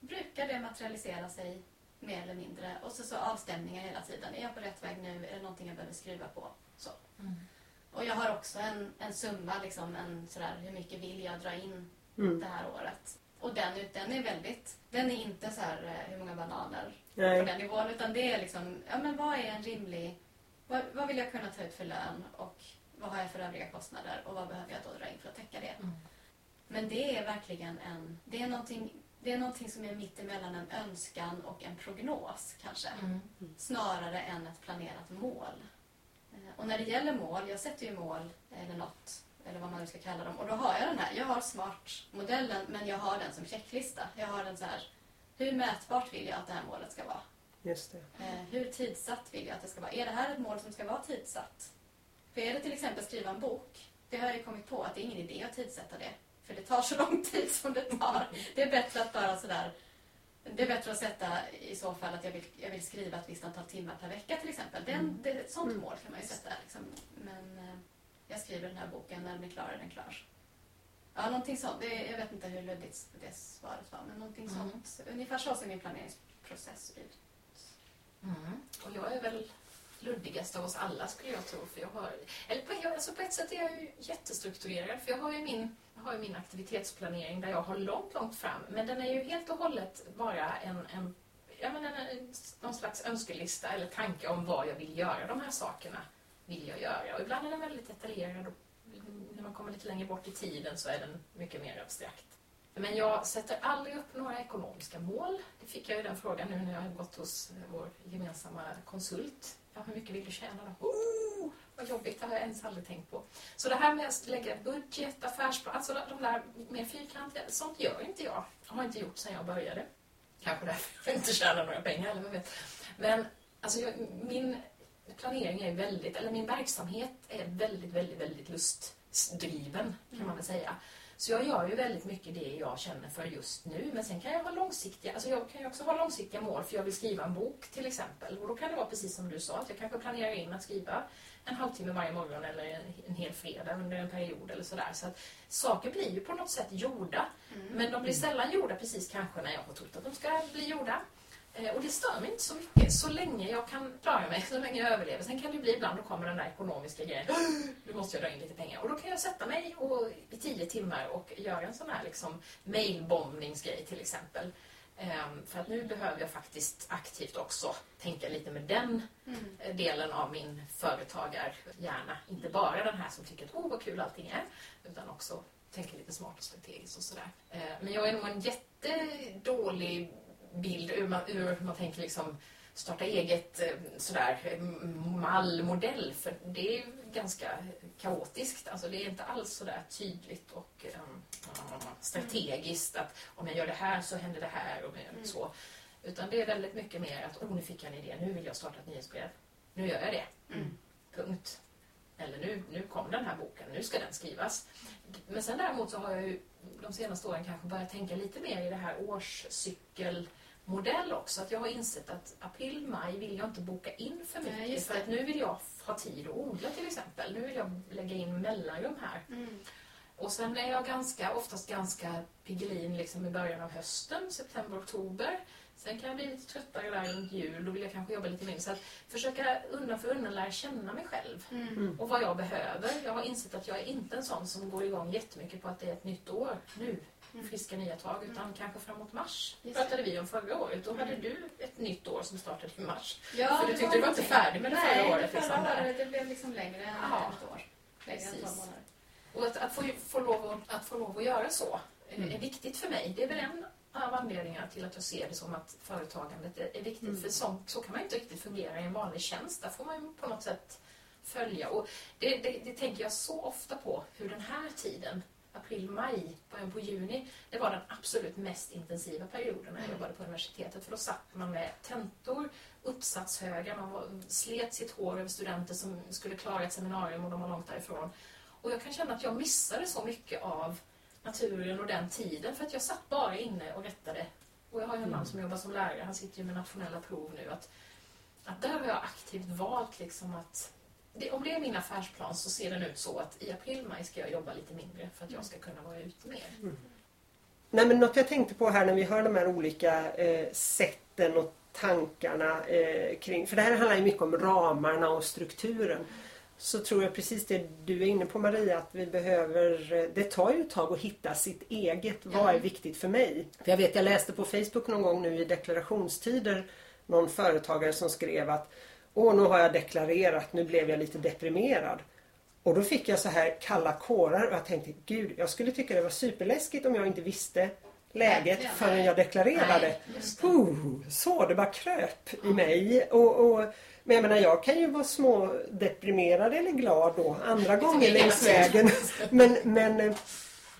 brukar det materialisera sig mer eller mindre. Och så, så avstämningar hela tiden. Är jag på rätt väg nu? Är det någonting jag behöver skruva på? Så. Mm. Och jag har också en, en summa, liksom, en, sådär, hur mycket vill jag dra in mm. det här året? Och den, den är väldigt, den är inte så här eh, hur många bananer Nej. på den nivån. Utan det är liksom, ja men vad är en rimlig, vad, vad, vill jag kunna ta ut för lön och vad har jag för övriga kostnader och vad behöver jag då dra in för att täcka det. Mm. Men det är verkligen en, det är någonting det är någonting som är mitt emellan en önskan och en prognos kanske. Mm. Snarare än ett planerat mål. Eh, och när det gäller mål, jag sätter ju mål eller något eller vad man nu ska kalla dem. Och då har jag den här, jag har SMART-modellen men jag har den som checklista. Jag har den så här, hur mätbart vill jag att det här målet ska vara? Just det. Eh, hur tidsatt vill jag att det ska vara? Är det här ett mål som ska vara tidsatt? För är det till exempel skriva en bok, det har jag ju kommit på att det är ingen idé att tidsätta det. För det tar så lång tid som det tar. Det är bättre att bara sådär det är bättre att sätta i så fall att jag vill, jag vill skriva ett visst antal timmar per vecka till exempel. Den, mm. det, ett sånt mm. mål kan man ju sätta. Liksom. Men, eh, jag skriver den här boken, när den är klar är den klar. Ja, någonting sånt. Det, jag vet inte hur luddigt det svaret var, men någonting Mm. sånt. Ungefär så ser min planeringsprocess ut. Mm. Och jag är väl luddigast av oss alla skulle jag tro. För jag har, eller på, jag, alltså på ett sätt är jag ju jättestrukturerad för jag har ju min, jag har ju min aktivitetsplanering där jag har långt, långt fram. Men den är ju helt och hållet bara en, en, jag menar, en, någon slags önskelista eller tanke om vad jag vill göra. De här sakerna vill jag göra. Och ibland är den väldigt detaljerad och när man kommer lite längre bort i tiden så är den mycket mer abstrakt. Men jag sätter aldrig upp några ekonomiska mål. Det fick jag ju den frågan nu när jag har gått hos vår gemensamma konsult. Ja, hur mycket vill du tjäna då? Oh, vad jobbigt, det har jag ens aldrig tänkt på. Så det här med att lägga budget, affärsplan, alltså de där mer fyrkantiga, sånt gör inte jag. Jag har inte gjort sedan jag började. Kanske därför jag inte tjänar några pengar, eller vad vet. Men alltså, jag, min planering är väldigt, eller min verksamhet är väldigt, väldigt, väldigt lustdriven kan man väl säga. Så jag gör ju väldigt mycket det jag känner för just nu. Men sen kan jag ha långsiktiga, alltså jag kan ju också ha långsiktiga mål för jag vill skriva en bok till exempel. Och då kan det vara precis som du sa, att jag kanske planerar in att skriva en halvtimme varje morgon eller en, hel fredag under en period eller sådär. Så att saker blir ju på något sätt gjorda. Men de blir sällan gjorda precis kanske när jag har trott att de ska bli gjorda. Eh, Och det stör mig inte så mycket så länge jag kan klara mig, så länge jag överlever. Sen kan det bli ibland, då kommer den där ekonomiska grejen. Nu måste jag dra in lite pengar. Och då kan jag sätta mig och, i tio timmar och göra en sån här liksom, mailbombningsgrej till exempel. Ehm, för att nu behöver jag faktiskt aktivt också tänka lite med den eh, delen av min företagarhjärna. Inte bara den här som tycker att oh vad kul allting är, utan också tänka lite smart och strategiskt och sådär. Eh, Men jag är nog en jättedålig bild ur man, ur man tänker liksom starta eget eh, sådär eh, mallmodell för det är ganska kaotiskt. Alltså det är inte alls sådär tydligt och um, strategiskt att om jag gör det här så händer det här och det så. Utan det är väldigt mycket mer att oh, nu fick jag en idé, nu vill jag starta ett nyhetsbrev. Nu gör jag det. Punkt. Eller nu, nu kom den här boken, nu ska den skrivas. Men sen däremot så har jag ju de senaste åren kanske börjat tänka lite mer i det här årscykelmodell också. Att jag har insett att april, maj vill jag inte boka in för mycket. Nej, just för att nu vill jag ha tid att odla till exempel. Nu vill jag lägga in mellanrum här. Mm. Och sen är jag ganska, oftast ganska pigelin liksom i början av hösten, september, oktober. Sen kan jag bli lite tröttare där runt jul, då vill jag kanske jobba lite mindre. Så att försöka undan för undan lära känna mig själv Mm. och vad jag behöver. Jag har insett att jag är inte en sån som går igång jättemycket på att det är ett nytt år nu. Friska nya tag, utan kanske framåt mars. Just pratade vi om förra året. Då hade du ett nytt år som startade i mars. Ja, För du tyckte du var inte färdig med det förra Nej, året, förra liksom, det blev liksom längre än Ja. ett år. Längre än Precis. tolv månader. Och att, att, få, få lov att, att få lov att göra så eh, är viktigt för mig. Det är väl en av anledningarna till att jag ser det som att företagandet är, är viktigt. För så, så kan man inte riktigt fungera i en vanlig tjänst. Där får man ju på något sätt följa. Och det, det, det tänker jag så ofta på, hur den här tiden, april, maj, början på juni, det var den absolut mest intensiva perioden när jag jobbade på universitetet. För då satt man med tentor, uppsatshögar, man var, slet sitt hår över studenter som skulle klara ett seminarium och de var långt därifrån. Och jag kan känna att jag missade så mycket av naturen och den tiden för att jag satt bara inne och rättade. Och jag har ju en man som jobbar som lärare, han sitter ju med nationella prov nu. Att, att där har jag aktivt valt liksom att det, om det är min affärsplan så ser den ut så att i april-maj ska jag jobba lite mindre för att jag ska kunna vara ute mer. Nej, men något jag tänkte på här när vi hör de här olika eh, sätten och tankarna eh, kring, för det här handlar ju mycket om ramarna och strukturen. Så tror jag precis det du är inne på Maria, att vi behöver, eh, det tar ju ett tag att hitta sitt eget, vad är viktigt för mig? För jag vet, jag läste på Facebook någon gång nu i deklarationstider någon företagare som skrev att Åh, nu har jag deklarerat, nu blev jag lite deprimerad. Och då fick jag så här kalla kårar och jag tänkte gud, jag skulle tycka det var superläskigt om jag inte visste läget förrän jag deklarerade. Nej, så, det bara kröp i mig. Och, och, men jag menar, jag kan ju vara små deprimerad eller glad då andra gånger längs vägen. Men, men,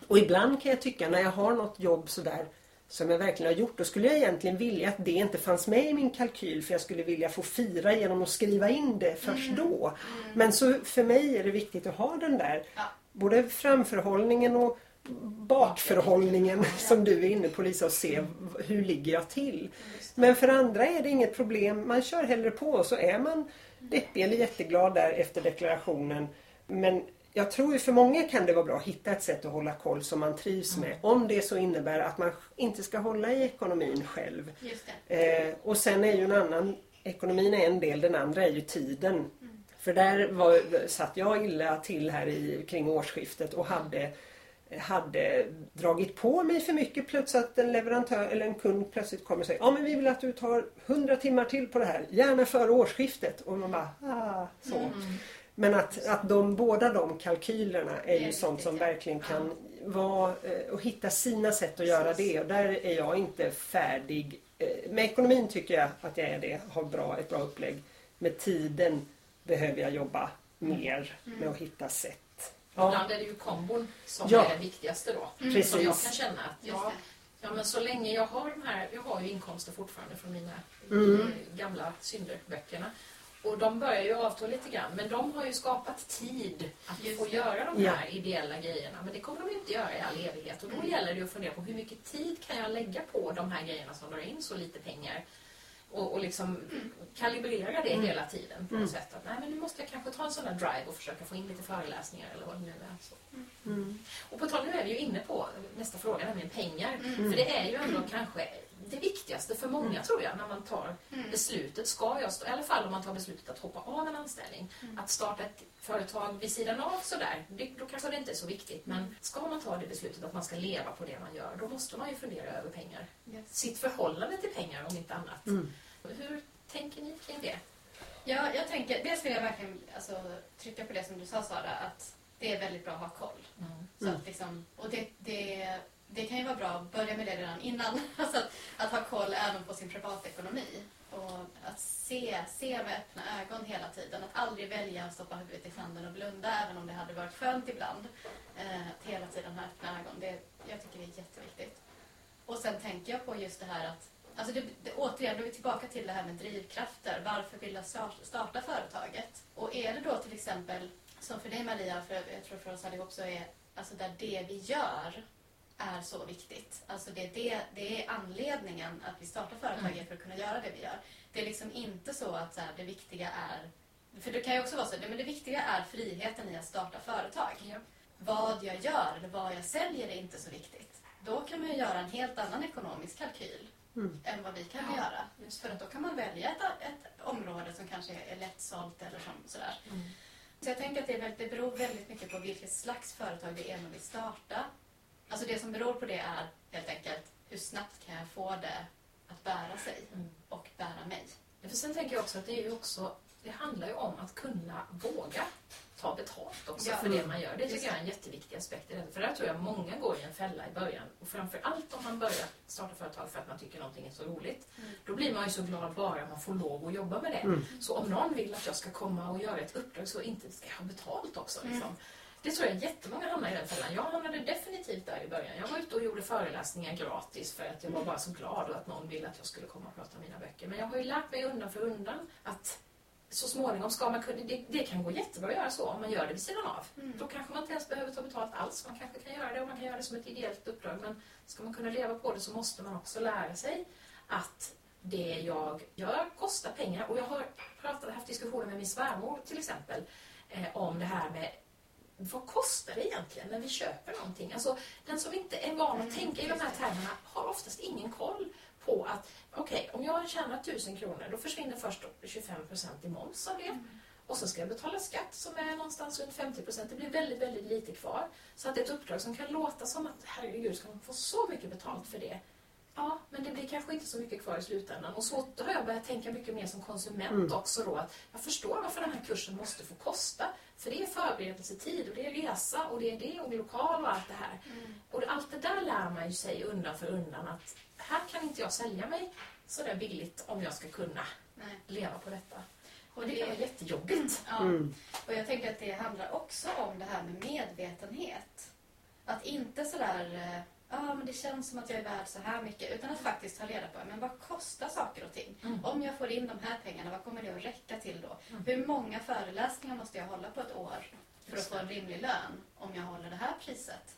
och ibland kan jag tycka när jag har något jobb sådär som jag verkligen har gjort, då skulle jag egentligen vilja att det inte fanns med i min kalkyl för jag skulle vilja få fira genom att skriva in det först då. Men så för mig är det viktigt att ha den där Ja. både framförhållningen och bakförhållningen som du är inne på Lisa och se hur ligger jag till. Men för andra är det inget problem. Man kör hellre på så är man deppig eller jätteglad där efter deklarationen. Men jag tror ju för många kan det vara bra att hitta ett sätt att hålla koll som man trivs med. Om det så innebär att man inte ska hålla i ekonomin själv. Eh, och sen är ju en annan, ekonomin är en del, den andra är ju tiden. För där var, satt jag illa till här i, kring årsskiftet och hade, hade dragit på mig för mycket plus att en leverantör eller en kund plötsligt kommer och säger ja men vi vill att du tar 100 timmar till på det här, gärna före årsskiftet. Och man bara, ah, så. Men att, att de, båda de kalkylerna är ju sånt som ja. verkligen kan vara eh, och hitta sina sätt att göra det. Och där är jag inte färdig. Eh, Med ekonomin tycker jag att jag är det, har bra, ett bra upplägg. Med tiden behöver jag jobba mer med att hitta sätt. Ja, Ibland är det ju kombon som Ja. är det viktigaste då. Precis. Som jag kan känna att ja, ja, men så länge jag har de här, jag har ju inkomster fortfarande från mina Mm. gamla synderböckerna. Och de börjar ju avta lite grann, men de har ju skapat tid att Just få det. göra de Ja. här ideella grejerna. Men det kommer de ju inte göra i all evighet. Och då gäller det ju att fundera på hur mycket tid kan jag lägga på de här grejerna som drar in så lite pengar. Och, och liksom kalibrera det hela tiden på något sätt. Att, nej, men nu måste jag kanske ta en sån där drive och försöka få in lite föreläsningar eller vad det nu är. Så. Mm. Och på tal, nu är vi ju inne på nästa fråga, nämligen pengar. För det är ju ändå kanske det viktigaste för många tror jag när man tar beslutet. Ska jag, stå, I alla fall om man tar beslutet att hoppa av en anställning. Att starta ett företag vid sidan av sådär, det, då kanske det inte är så viktigt. Men ska man ta det beslutet att man ska leva på det man gör, då måste man ju fundera över pengar. Yes. Sitt förhållande till pengar om inte annat. Mm. Hur tänker ni kring det? Ja, jag tänker, dels vill jag verkligen alltså, trycka på det som du sa Sara, att det är väldigt bra att ha koll. Så Mm. att liksom, och det, det, det kan ju vara bra att börja med det redan innan. Alltså att, att ha koll även på sin privatekonomi. Och att se, se med öppna ögon hela tiden. Att aldrig välja att stoppa huvudet i sanden och blunda, även om det hade varit skönt ibland. Eh, att hela tiden ha öppna ögon. Det, jag tycker det är jätteviktigt. Och sen tänker jag på just det här att Alltså det, det, återigen, då är vi tillbaka till det här med drivkrafter. Varför vill jag starta företaget? Och är det då till exempel, som för dig Maria, för jag tror för oss allihop så är alltså där det vi gör är så viktigt. Alltså det, är det, det är anledningen att vi startar företaget för att kunna göra det vi gör. Det är liksom inte så att så här, det viktiga är... För det kan ju också vara så, men det viktiga är friheten i att starta företag. Ja. Vad jag gör eller vad jag säljer är inte så viktigt. Då kan man ju göra en helt annan ekonomisk kalkyl Mm. än vad vi kan Ja, göra. Just för att då kan man välja ett, ett område som kanske är lättsålt eller som, sådär. Så jag tänker att det, är väldigt, det beror väldigt mycket på vilket slags företag det är man vill starta. Alltså det som beror på det är helt enkelt hur snabbt kan jag få det att bära sig Mm. och bära mig. För sen tänker jag också att det är ju också, det handlar ju om att kunna våga ta betalt också Ja. för det man gör. Det Just tycker jag är en jätteviktig aspekt i det. För där tror jag många går i en fälla i början. Och framför allt om man börjar starta företag för att man tycker någonting är så roligt. Mm. Då blir man ju så glad bara man får lov att jobba med det. Mm. Så om någon vill att jag ska komma och göra ett uppdrag så inte ska jag ha betalt också. Mm. Det tror jag jättemånga hamnar i den fällan. Jag hamnade definitivt där i början. Jag var ute och gjorde föreläsningar gratis för att jag var bara så glad och att någon ville att jag skulle komma och prata om mina böcker. Men jag har ju lärt mig undan för undan att så småningom ska man kunna, det, det kan gå jättebra att göra så om man gör det vid sidan av. Mm. Då kanske man inte ens behöver ta betalt alls. Man kanske kan göra det och man kan göra det som ett ideellt uppdrag. Men ska man kunna leva på det så måste man också lära sig att det jag gör kostar pengar. Och jag har pratat, haft diskussioner med min svärmor till exempel eh, om det här med vad kostar det egentligen när vi köper någonting? Alltså, den som inte är van att tänka i de här termerna har oftast ingen koll på att okej, om jag tjänar 1000 kronor då försvinner först 25 procent i moms av det. Och så ska jag betala skatt som är någonstans runt 50 procent. Det blir väldigt, väldigt lite kvar. Så att ett uppdrag som kan låta som att herregud, ska man få så mycket betalt för det? Ja, men det blir kanske inte så mycket kvar i slutändan. Och så har jag börjat tänka mycket mer som konsument Mm. också då. Att jag förstår varför den här kursen måste få kosta. För det är förberedelsetid och det är resa och det är det och lokal och allt det här. Och det- allt det där lär man ju sig undan för undan att här kan inte jag sälja mig sådär billigt om jag ska kunna Nej. leva på detta. Och Och det kan vara det, jättejobbigt. ja. Mm. Och jag tänker att det handlar också om det här med medvetenhet. Att inte sådär, eh, ja men det känns som att jag är värd så här mycket. Utan att faktiskt ta reda på, men vad kostar saker och ting? Mm. Om jag får in de här pengarna, vad kommer det att räcka till då? Mm. Hur många föreläsningar måste jag hålla på ett år för att Just få en rimlig lön om jag håller det här priset?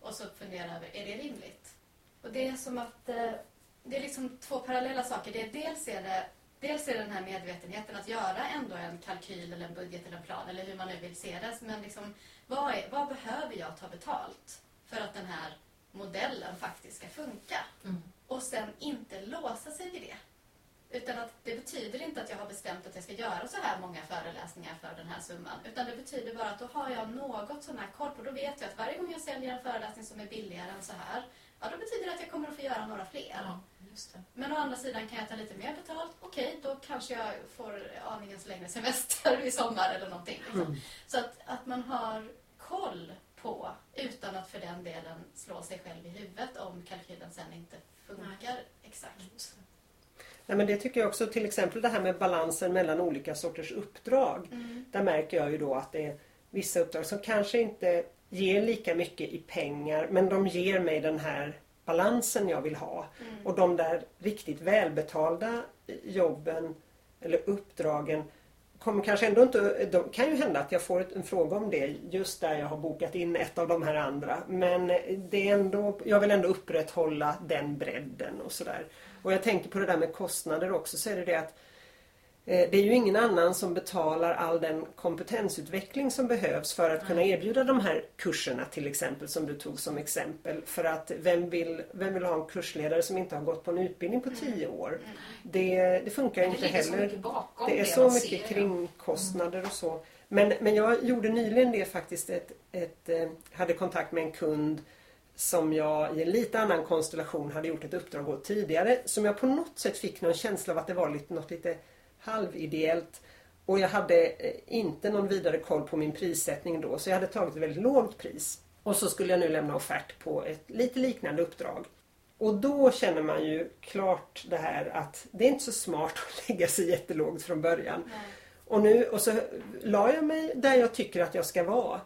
Och så fundera över, är det rimligt? Och det är som att eh, det är liksom två parallella saker. Det är dels är det dels är det den här medvetenheten att göra ändå en kalkyl eller en budget eller en plan eller hur man nu vill se det. Men liksom, vad, är, vad behöver jag ta betalt för att den här modellen faktiskt ska funka? Mm. Och sen inte låsa sig vid det. Utan att det betyder inte att jag har bestämt att jag ska göra så här många föreläsningar för den här summan. Utan det betyder bara att då har jag något sån här koll på. Då vet jag att varje gång jag säljer en föreläsning som är billigare än så här, ja då betyder det att jag kommer att få göra några fler. Ja. Men å andra sidan kan jag ta lite mer betalt. Okej, då kanske jag får aningens längre semester i sommar eller någonting. Liksom. Mm. Så att, att man har koll på, utan att för den delen slå sig själv i huvudet om kalkylen sen inte funkar exakt. Nej, men det tycker jag också, till exempel det här med balansen mellan olika sorters uppdrag. Mm. Där märker jag ju då att det är vissa uppdrag som kanske inte ger lika mycket i pengar men de ger mig den här balansen jag vill ha. Mm. Och de där riktigt välbetalda jobben eller uppdragen kommer kanske ändå inte... Det kan ju hända att jag får en fråga om det just där jag har bokat in ett av de här andra. Men det är ändå, jag vill ändå upprätthålla den bredden och sådär. Och jag tänker på det där med kostnader också så är det det att det är ju ingen annan som betalar all den kompetensutveckling som behövs för att kunna erbjuda de här kurserna till exempel som du tog som exempel. För att vem vill, vem vill ha en kursledare som inte har gått på en utbildning på tio år? Det, det funkar det inte heller. Det är så mycket kringkostnader och så. Men, men jag gjorde nyligen det faktiskt. Ett, ett, eh, hade kontakt med en kund som jag i en lite annan konstellation hade gjort ett uppdrag åt tidigare. Som jag på något sätt fick någon känsla av att det var lite, något lite halvideellt. Och jag hade eh, inte någon vidare koll på min prissättning då så jag hade tagit ett väldigt lågt pris. Och så skulle jag nu lämna offert på ett lite liknande uppdrag. Och då känner man ju klart det här att det är inte så smart att lägga sig jättelågt från början. Nej. Och nu och så la jag mig där jag tycker att jag ska vara.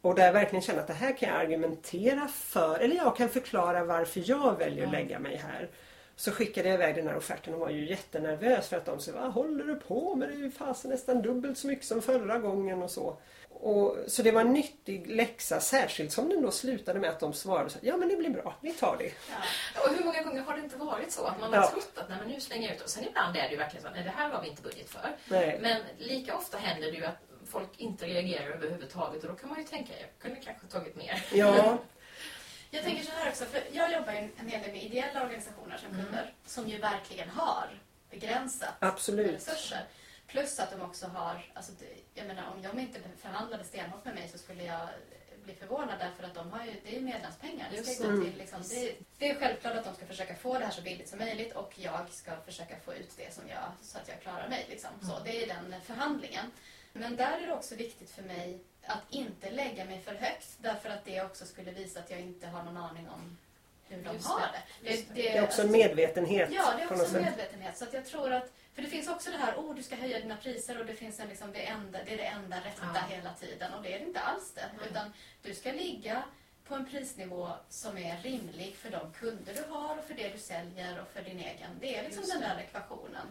Och där jag verkligen känner att det här kan jag argumentera för. Eller jag kan förklara varför jag väljer att lägga mig här. Så skickade jag iväg den här offerten och var ju jättenervös för att de sa Vad håller du på med? Det är ju fasen nästan dubbelt så mycket som förra gången och så. Och, så det var en nyttig läxa särskilt som den då slutade med att de svarade så Ja men det blir bra, vi tar det. Ja. Och hur många gånger har det inte varit så att man har Ja. trott att nej, men nu slänger jag ut och sen ibland är det ju verkligen så nej det här har vi inte budget för. Nej. Men lika ofta händer det ju att folk inte reagerar överhuvudtaget och då kan man ju tänka jag kunde kanske tagit mer. Ja, Jag tänker så här också, för jag jobbar ju en hel del med ideella organisationer som Mm. kunder som ju verkligen har begränsat absolut. resurser. Plus att de också har, alltså, jag menar om de inte förhandlade stenhårt med mig så skulle jag bli förvånad därför att de har ju, det är medlemspengar. Det, ska gå till, liksom, det, det är självklart att de ska försöka få det här så billigt som möjligt och jag ska försöka få ut det som jag, så att jag klarar mig. Liksom. Så, Mm. det är den förhandlingen. Men där är det också viktigt för mig att inte lägga mig för högt därför att det också skulle visa att jag inte har någon aning om hur de Just har det. det. Det. Det är också en medvetenhet Ja, det är också en medvetenhet. Så att jag tror att, för det finns också det här, oh du ska höja dina priser och det finns en liksom, det, enda, det är det enda rätta Ja. hela tiden. Och det är det inte alls det. Nej. Utan du ska ligga på en prisnivå som är rimlig för de kunder du har och för det du säljer och för din egen. Det är liksom Just den det. där ekvationen.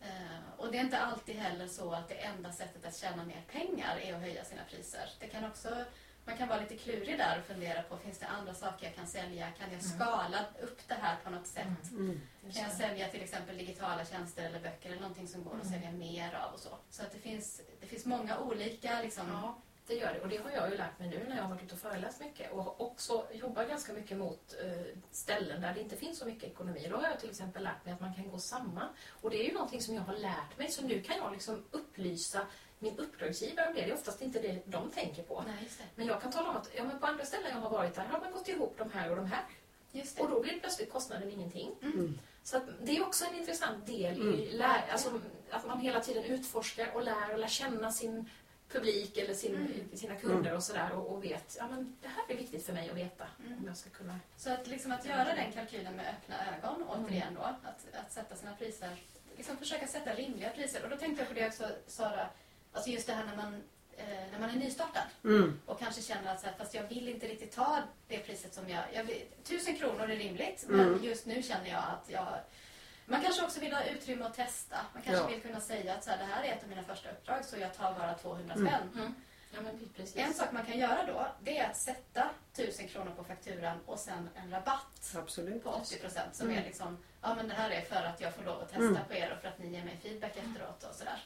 Eh, och det är inte alltid heller så att det enda sättet att tjäna mer pengar är att höja sina priser. Det kan också, man kan vara lite klurig där och fundera på, finns det andra saker jag kan sälja? Kan jag Mm. skala upp det här på något sätt? Mm. Just Kan jag sälja till exempel digitala tjänster eller böcker eller någonting som går att Mm. sälja mer av och så. Så att det finns, det finns många olika liksom, Ja, det gör det. Och det har jag ju lärt mig nu när jag har varit ute och föreläst mycket och också jobbar ganska mycket mot eh, ställen där det inte finns så mycket ekonomi. Då har jag till exempel lärt mig att man kan gå samman. Och det är ju någonting som jag har lärt mig så nu kan jag liksom upplysa min uppdragsgivare om det. Det är oftast inte det de tänker på. Nej, just det. Men jag kan tala om att ja, men på andra ställen jag har varit där har man gått ihop de här och de här. Just det. Och då blir plötsligt kostnaden ingenting. Mm. Så att det är också en intressant del Mm. i lär, alltså, att man hela tiden utforskar och lär och lär känna sin publik eller sin, Mm. sina kunder och sådär och, och vet ja, men det här är viktigt för mig att veta Mm. om jag ska kunna... Så att, liksom, att göra den kalkylen med öppna ögon, Mm. återigen då, att, att sätta sina priser, liksom försöka sätta rimliga priser. Och då tänkte jag på det också, Sara, alltså just det här när man, eh, när man är nystartad Mm. och kanske känner att så här, fast jag vill inte riktigt ta det priset som jag... jag vill, tusen kronor är rimligt, Mm. men just nu känner jag att jag... Man kanske också vill ha utrymme att testa. Man kanske Ja. vill kunna säga att så här, det här är ett av mina första uppdrag så jag tar bara 200 Mm. Ja, men precis. En sak man kan göra då, det är att sätta 1000 kronor på fakturan och sen en rabatt Absolut. på 80 procent som Mm. är liksom, ja men det här är för att jag får lov att testa Mm. på er och för att ni ger mig feedback efteråt och sådär.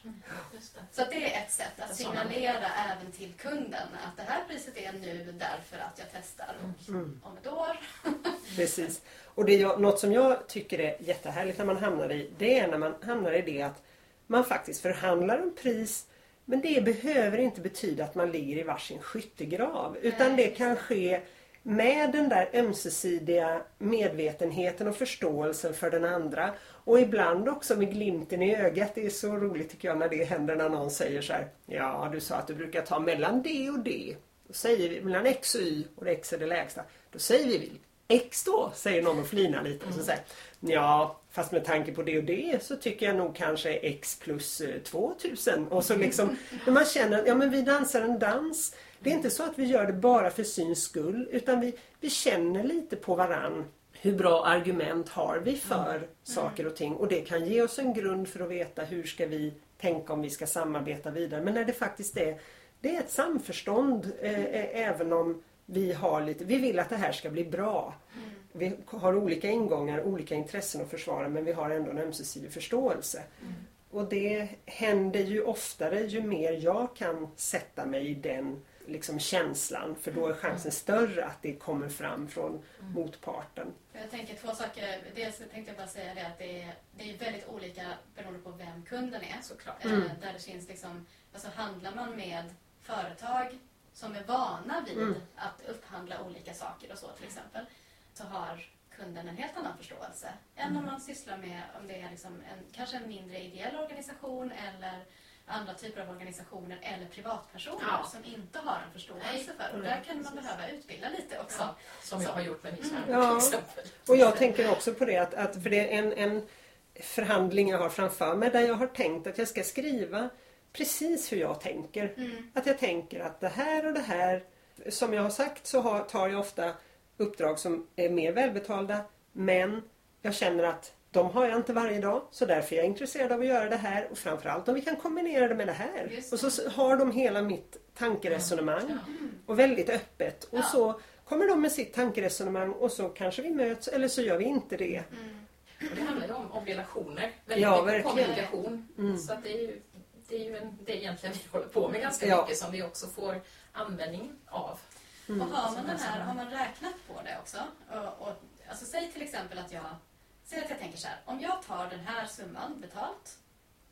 Just det. Så det är ett sätt att signalera även till kunden att det här priset är nu därför att jag testar och Mm. om ett år. Precis. Och det är jag, något som jag tycker är jättehärligt när man hamnar i, det är när man hamnar i det att man faktiskt förhandlar om pris men det behöver inte betyda att man ligger i varsin skyttegrav. Utan det kan ske med den där ömsesidiga medvetenheten och förståelsen för den andra. Och ibland också med glimten i ögat. Det är så roligt tycker jag när det händer när någon säger så här. Ja, du sa att du brukar ta mellan det och det. Då säger vi mellan x och y och x är det lägsta. Då säger vi X då, säger någon och flinar lite. Och så säger, ja, fast med tanke på det och det så tycker jag nog kanske X plus eh, 2000. Och så liksom, när man känner, ja men vi dansar en dans. Det är inte så att vi gör det bara för syns skull, utan vi, vi känner lite på varann. Hur bra argument har vi för saker och ting? Och det kan ge oss en grund för att veta hur ska vi tänka om vi ska samarbeta vidare. Men när det faktiskt är, det är ett samförstånd, eh, eh, även om vi har lite, vi vill att det här ska bli bra. Vi har olika ingångar, olika intressen att försvara men vi har ändå en ömsesidig förståelse. Och det händer ju oftare ju mer jag kan sätta mig i den liksom, känslan för då är chansen större att det kommer fram från motparten. Jag tänker två saker. Dels tänkte jag bara säga det att det är, det är väldigt olika beroende på vem kunden är. Såklart. Eh, Mm. Där det finns liksom, alltså handlar man med företag som är vana vid Mm. att upphandla olika saker och så till exempel, så har kunden en helt annan förståelse än om man sysslar med, om det är liksom en, kanske en mindre ideell organisation eller andra typer av organisationer eller privatpersoner Ja. som inte har en förståelse Nej. för. Och där kan man behöva utbilda lite också. Ja, som jag har gjort med min son Ja. Och jag tänker också på det att, att för det är en, en förhandling jag har framför mig där jag har tänkt att jag ska skriva precis hur jag tänker. Mm. Att jag tänker att det här och det här, som jag har sagt så har, tar jag ofta uppdrag som är mer välbetalda men jag känner att de har jag inte varje dag så därför är jag intresserad av att göra det här och framförallt om vi kan kombinera det med det här. Just Och så har de hela mitt tankeresonemang Ja. och väldigt öppet och Ja. så kommer de med sitt tankeresonemang och så kanske vi möts eller så gör vi inte det. Mm. Och det handlar ju om, om relationer. Väldigt Ja, mycket verkligen. kommunikation. Mm. Så att det är ju det är ju en, det är egentligen vi håller på med ganska Ja. mycket som vi också får användning av. Mm. Och har man, den en här, har man räknat på det också? Och, och, alltså säg till exempel att jag, säg att jag tänker så här, om jag tar den här summan betalt,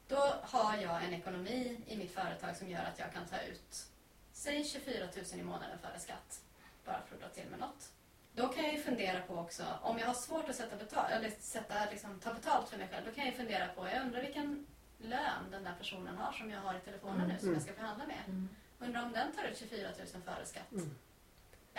då har jag en ekonomi i mitt företag som gör att jag kan ta ut, säg 24 000 i månaden före skatt, bara för att dra till med något. Då kan jag ju fundera på också, om jag har svårt att sätta betal, eller sätta, liksom, ta betalt för mig själv, då kan jag ju fundera på, jag undrar vilken lön den där personen har som jag har i telefonen nu som Mm. jag ska förhandla med. Undrar om den tar ut 24 000 före skatt. Mm.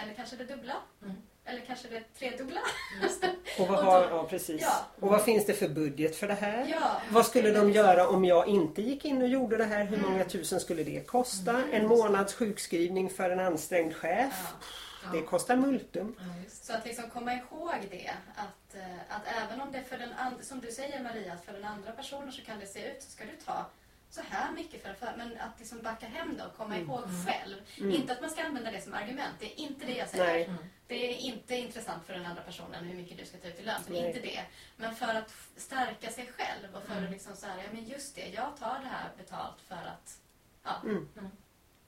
Eller kanske det dubbla. Mm. Eller kanske det tredubbla. Just det. Och vad, Och har, då- ja, precis. Ja. och vad finns det för budget för det här? Ja. Vad skulle de göra om jag inte gick in och gjorde det här? Hur många tusen skulle det kosta? En månads sjukskrivning för en ansträngd chef? Ja. Ja. Det kostar multum. Så att liksom komma ihåg det. Att, eh, att även om det för den andra, som du säger Maria, att för den andra personen så kan det se ut så ska du ta så här mycket för, för men att liksom backa hem det och komma ihåg själv. Mm. Inte att man ska använda det som argument. Det är inte det jag säger. Nej. Mm. Det är inte intressant för den andra personen hur mycket du ska ta ut i lön. Det är Nej. inte det. Men för att stärka sig själv och för Mm. att liksom så här, ja men just det, jag tar det här betalt för att, ja. Mm. Mm.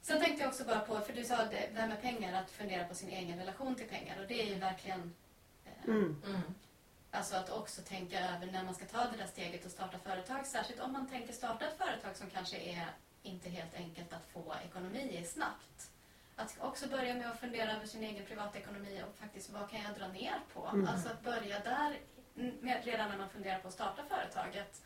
Sen tänkte jag också bara på, för du sa det, det här med pengar, att fundera på sin egen relation till pengar. Och det är ju verkligen, eh, Mm. Mm. Alltså att också tänka över när man ska ta det där steget och starta företag. Särskilt om man tänker starta ett företag som kanske är inte helt enkelt att få ekonomi i snabbt. Att också börja med att fundera över sin egen privatekonomi och faktiskt vad kan jag dra ner på? Mm. Alltså att börja där med, redan när man funderar på att starta företaget.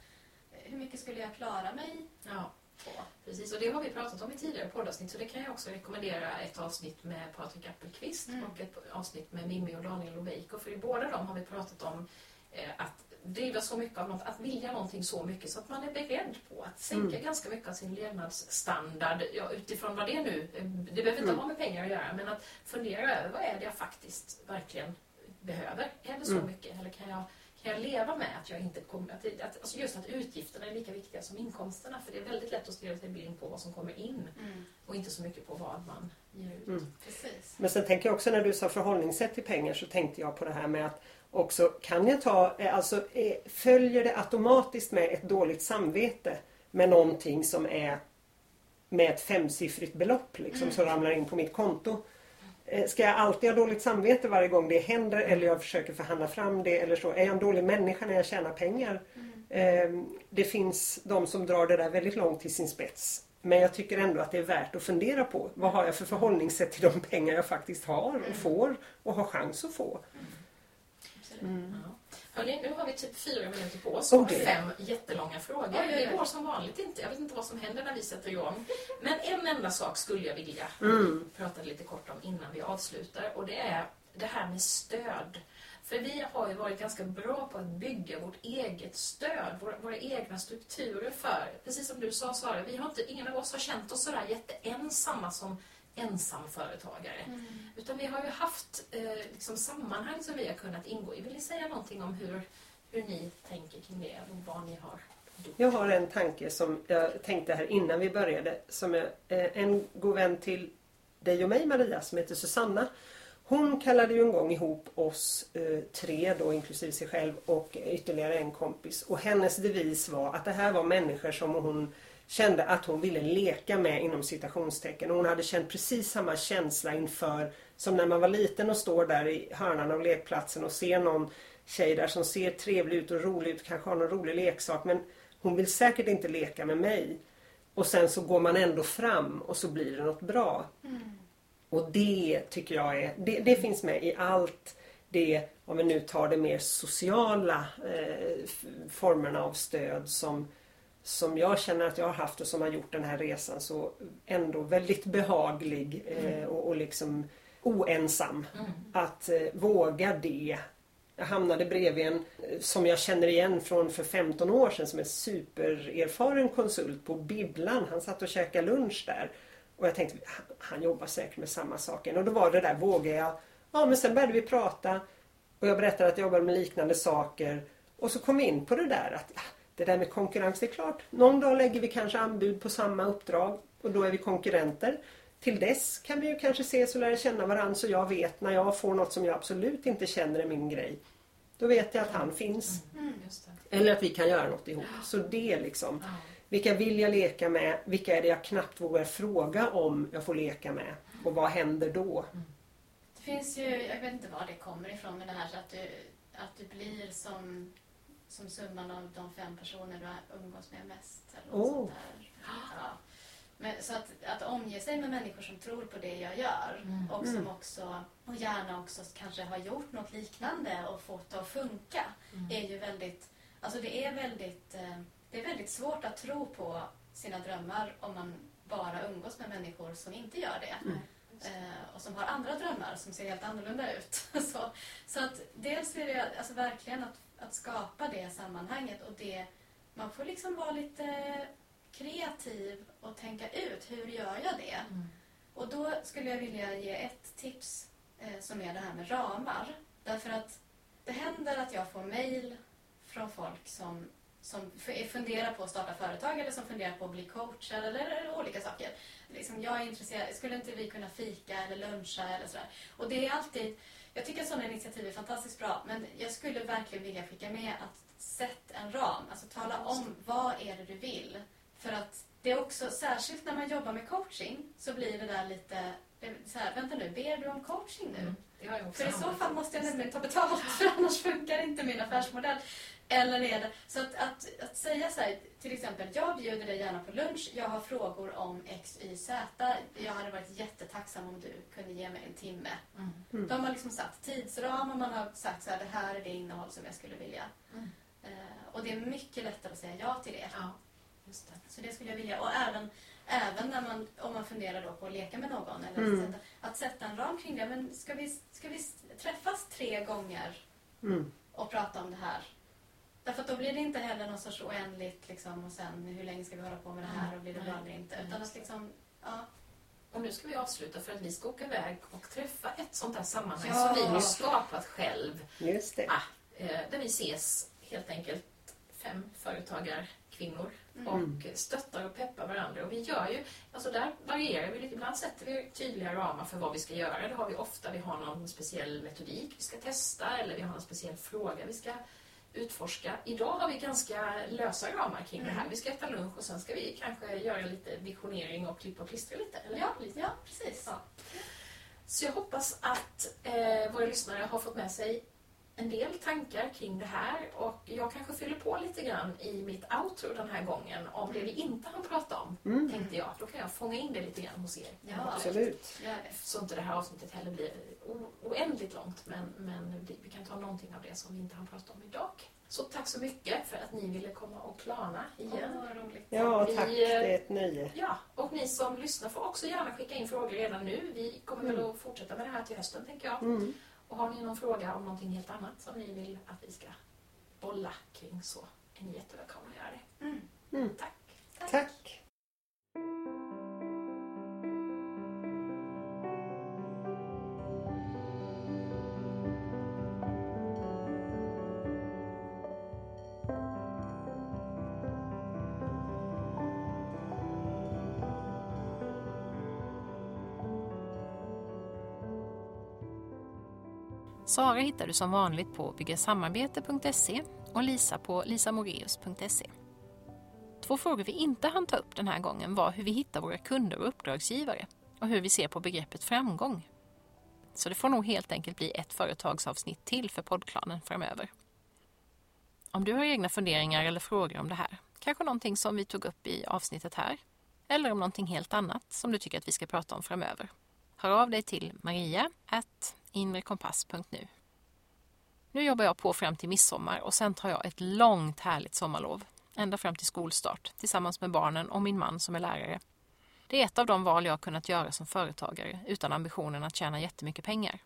Hur mycket skulle jag klara mig Ja, på? precis. Och det har vi pratat om i tidigare poddavsnitt så det kan jag också rekommendera ett avsnitt med Patrik Appelqvist Mm. och ett avsnitt med Mimmi och Daniel Loveiko. För i båda dem har vi pratat om eh, att driva så mycket av något, att vilja någonting så mycket så att man är beredd på att sänka Mm. ganska mycket av sin levnadsstandard ja, utifrån vad det är nu, eh, det behöver inte Mm. ha med pengar att göra, men att fundera över vad är det jag faktiskt verkligen behöver? Är det så Mm. mycket eller kan jag, kan jag leva med att jag inte kommer, att, det- att, alltså just att utgifterna är lika viktiga som inkomsterna för det är väldigt lätt att stirra sig blind på vad som kommer in Mm. och inte så mycket på vad man ger ut. Mm. Precis. Men sen tänker jag också när du sa förhållningssätt till pengar så tänkte jag på det här med att också kan jag ta, eh, alltså eh, följer det automatiskt med ett dåligt samvete med någonting som är med ett femsiffrigt belopp liksom som ramlar in på mitt konto. Eh, Ska jag alltid ha dåligt samvete varje gång det händer eller jag försöker förhandla fram det eller så? Är jag en dålig människa när jag tjänar pengar? Eh, Det finns de som drar det där väldigt långt till sin spets. Men jag tycker ändå att det är värt att fundera på. Vad har jag för förhållningssätt till de pengar jag faktiskt har och får och har chans att få? Absolut. Hörrni, nu har vi typ fyra minuter på oss och det. fem jättelånga frågor. Oj, oj, oj. Det går som vanligt inte. Jag vet inte vad som händer när vi sätter igång. Men en enda sak skulle jag vilja Mm. prata lite kort om innan vi avslutar och det är det här med stöd. För vi har ju varit ganska bra på att bygga vårt eget stöd, våra, våra egna strukturer för, precis som du sa Sara, vi har inte, ingen av oss har känt oss sådär jätteensamma som ensamföretagare. Mm. Utan vi har ju haft eh, liksom sammanhang som vi har kunnat ingå i. Vill ni säga någonting om hur, hur ni tänker kring det och vad ni har gjort? Jag har en tanke som jag tänkte här innan vi började. Som är eh, en god vän till dig och mig Maria som heter Susanna. Hon kallade ju en gång ihop oss eh, tre då inklusive sig själv och ytterligare en kompis. Och hennes devis var att det här var människor som hon kände att hon ville leka med inom citationstecken. Och hon hade känt precis samma känsla inför som när man var liten och står där i hörnan av lekplatsen och ser någon tjej där som ser trevlig ut och rolig ut, kanske har någon rolig leksak men hon vill säkert inte leka med mig. Och sen så går man ändå fram och så blir det något bra. Och det tycker jag är, det, det finns med i allt det, om vi nu tar det mer sociala eh, formerna av stöd som, som jag känner att jag har haft och som har gjort den här resan så ändå väldigt behaglig eh, och, och liksom oensam. Att eh, våga det. Jag hamnade bredvid en eh, som jag känner igen från för 15 år sedan som är supererfaren konsult på Bibblan. Han satt och käkade lunch där. Och jag tänkte, han, jobbar säkert med samma saker. Och då var det där, vågar jag? Ja, men sen började vi prata. Och jag berättade att jag jobbar med liknande saker. Och så kom vi in på det där att ja, det där med konkurrens, det är klart. Någon dag lägger vi kanske anbud på samma uppdrag och då är vi konkurrenter. Till dess kan vi ju kanske ses och lära känna varandra så jag vet när jag får något som jag absolut inte känner är min grej. Då vet jag att han finns. Just det. Eller att vi kan göra något ihop. Så det liksom. Ja. Vilka vill jag leka med? Vilka är det jag knappt vågar fråga om jag får leka med? Och vad händer då? Det finns ju, jag vet inte var det kommer ifrån, men det här så att du, att du blir som, som summan av de fem personer du umgås med mest. Eller Oh. sånt där. Ja. Men, så att, att omge sig med människor som tror på det jag gör Mm. och som Mm. också, och gärna också kanske har gjort något liknande och fått det att funka, Mm. är ju väldigt, alltså det är väldigt, eh, det är väldigt svårt att tro på sina drömmar om man bara umgås med människor som inte gör det. Mm. Eh, och som har andra drömmar som ser helt annorlunda ut. så, så att dels är det alltså verkligen att, att skapa det sammanhanget och det, man får liksom vara lite kreativ och tänka ut hur gör jag det? Mm. Och då skulle jag vilja ge ett tips eh, som är det här med ramar. Därför att det händer att jag får mejl från folk som, som funderar på att starta företag eller som funderar på att bli coachar eller, eller olika saker. Liksom, jag är intresserad, skulle inte vi kunna fika eller luncha eller sådär? Och det är alltid, jag tycker att sådana initiativ är fantastiskt bra men jag skulle verkligen vilja skicka med att sätt en ram. Alltså tala om vad är det du vill. För att det är också, särskilt när man jobbar med coaching, så blir det där lite är så här, vänta nu, ber du om coaching nu? Mm. För i så fall måste jag nämligen ta betalt för annars funkar inte min affärsmodell. Eller är det, så att, att, att säga så här, till exempel, jag bjuder dig gärna på lunch, jag har frågor om X, Y, Z. Jag hade varit jättetacksam om du kunde ge mig en timme. Mm. Mm. De har liksom satt tidsram och man har sagt så här, det här är det innehåll som jag skulle vilja. Mm. Eh, och det är mycket lättare att säga ja till det. Ja, just det. Så det skulle jag vilja. Och även, även när man, om man funderar då på att leka med någon. Eller Mm. att, sätta, att sätta en ram kring det. Men ska vi, ska vi träffas tre gånger Mm. och prata om det här? Därför att då blir det inte heller någon sorts oändligt liksom, och sen hur länge ska vi hålla på med det här och blir det bra eller inte. Utan att liksom, ja. Och nu ska vi avsluta för att vi ska åka iväg och träffa ett sånt här sammanhang Ja. som vi har skapat själv. Just det. Ah, eh, där vi ses helt enkelt fem företagarkvinnor Mm. och stöttar och peppar varandra. Och vi gör ju, alltså där varierar vi lite. Ibland sätter vi tydliga ramar för vad vi ska göra. Det har vi ofta. Vi har någon speciell metodik vi ska testa eller vi har en speciell fråga vi ska utforska. Idag har vi ganska lösa ramar kring det här. Vi ska äta lunch och sen ska vi kanske göra lite visionering och klippa och klistra lite. Eller? Ja, ja, precis. Ja. Så jag hoppas att eh, våra lyssnare har fått med sig en del tankar kring det här och jag kanske fyller på lite grann i mitt outro den här gången om det vi inte har pratat om, Mm. tänkte jag. Då kan jag fånga in det lite grann hos er. Ja, Absolut. Så inte det här avsnittet heller blir oändligt långt, men, men vi kan ta någonting av det som vi inte har pratat om idag. Så tack så mycket för att ni ville komma och plana igen. Roligt. Ja, tack. Vi, Det är ett nöje. Ja, och ni som lyssnar får också gärna skicka in frågor redan nu. Vi kommer väl att fortsätta med det här till hösten, tänker jag. Mm. Och har ni någon fråga om någonting helt annat som ni vill att vi ska bolla kring så är ni jättevälkomna att göra det. Mm. Mm. Tack! Tack. Sara hittar du som vanligt på byggasamarbete.se och Lisa på lisamoreus.se. Två frågor vi inte hann ta upp den här gången var hur vi hittar våra kunder och uppdragsgivare och hur vi ser på begreppet framgång. Så det får nog helt enkelt bli ett företagsavsnitt till för poddklanen framöver. Om du har egna funderingar eller frågor om det här, kanske någonting som vi tog upp i avsnittet här, eller om någonting helt annat som du tycker att vi ska prata om framöver, hör av dig till maria inrekompass.nu. Nu jobbar jag på fram till midsommar och sen tar jag ett långt härligt sommarlov, ända fram till skolstart, tillsammans med barnen och min man som är lärare. Det är ett av de val jag har kunnat göra som företagare utan ambitionen att tjäna jättemycket pengar.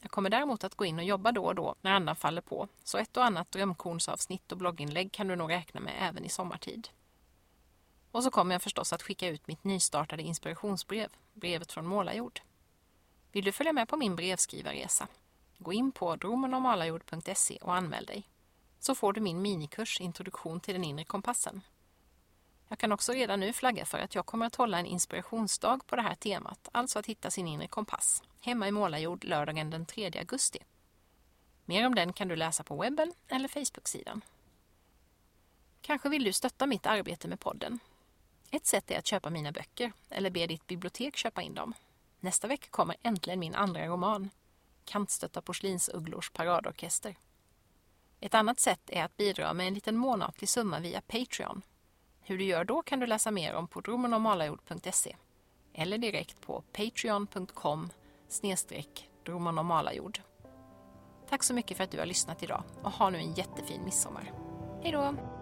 Jag kommer däremot att gå in och jobba då och då när andan faller på, så ett och annat drömkornsavsnitt och blogginlägg kan du nog räkna med även i sommartid. Och så kommer jag förstås att skicka ut mitt nystartade inspirationsbrev, brevet från Målarjord. Vill du följa med på min brevskrivarresa? Gå in på dromenormalajord.se och anmäl dig. Så får du min minikurs Introduktion till den inre kompassen. Jag kan också redan nu flagga för att jag kommer att hålla en inspirationsdag på det här temat, alltså att hitta sin inre kompass, hemma i Målarjord lördagen den 3 augusti. Mer om den kan du läsa på webben eller Facebook-sidan. Kanske vill du stötta mitt arbete med podden. Ett sätt är att köpa mina böcker eller be ditt bibliotek köpa in dem. Nästa vecka kommer äntligen min andra roman, Kantstötta porslinsugglors paradorkester. Ett annat sätt är att bidra med en liten månatlig summa via Patreon. Hur du gör då kan du läsa mer om på dromonormalajord.se eller direkt på patreon.com dromonormalajord. Tack så mycket för att du har lyssnat idag och ha nu en jättefin midsommar. Hej då!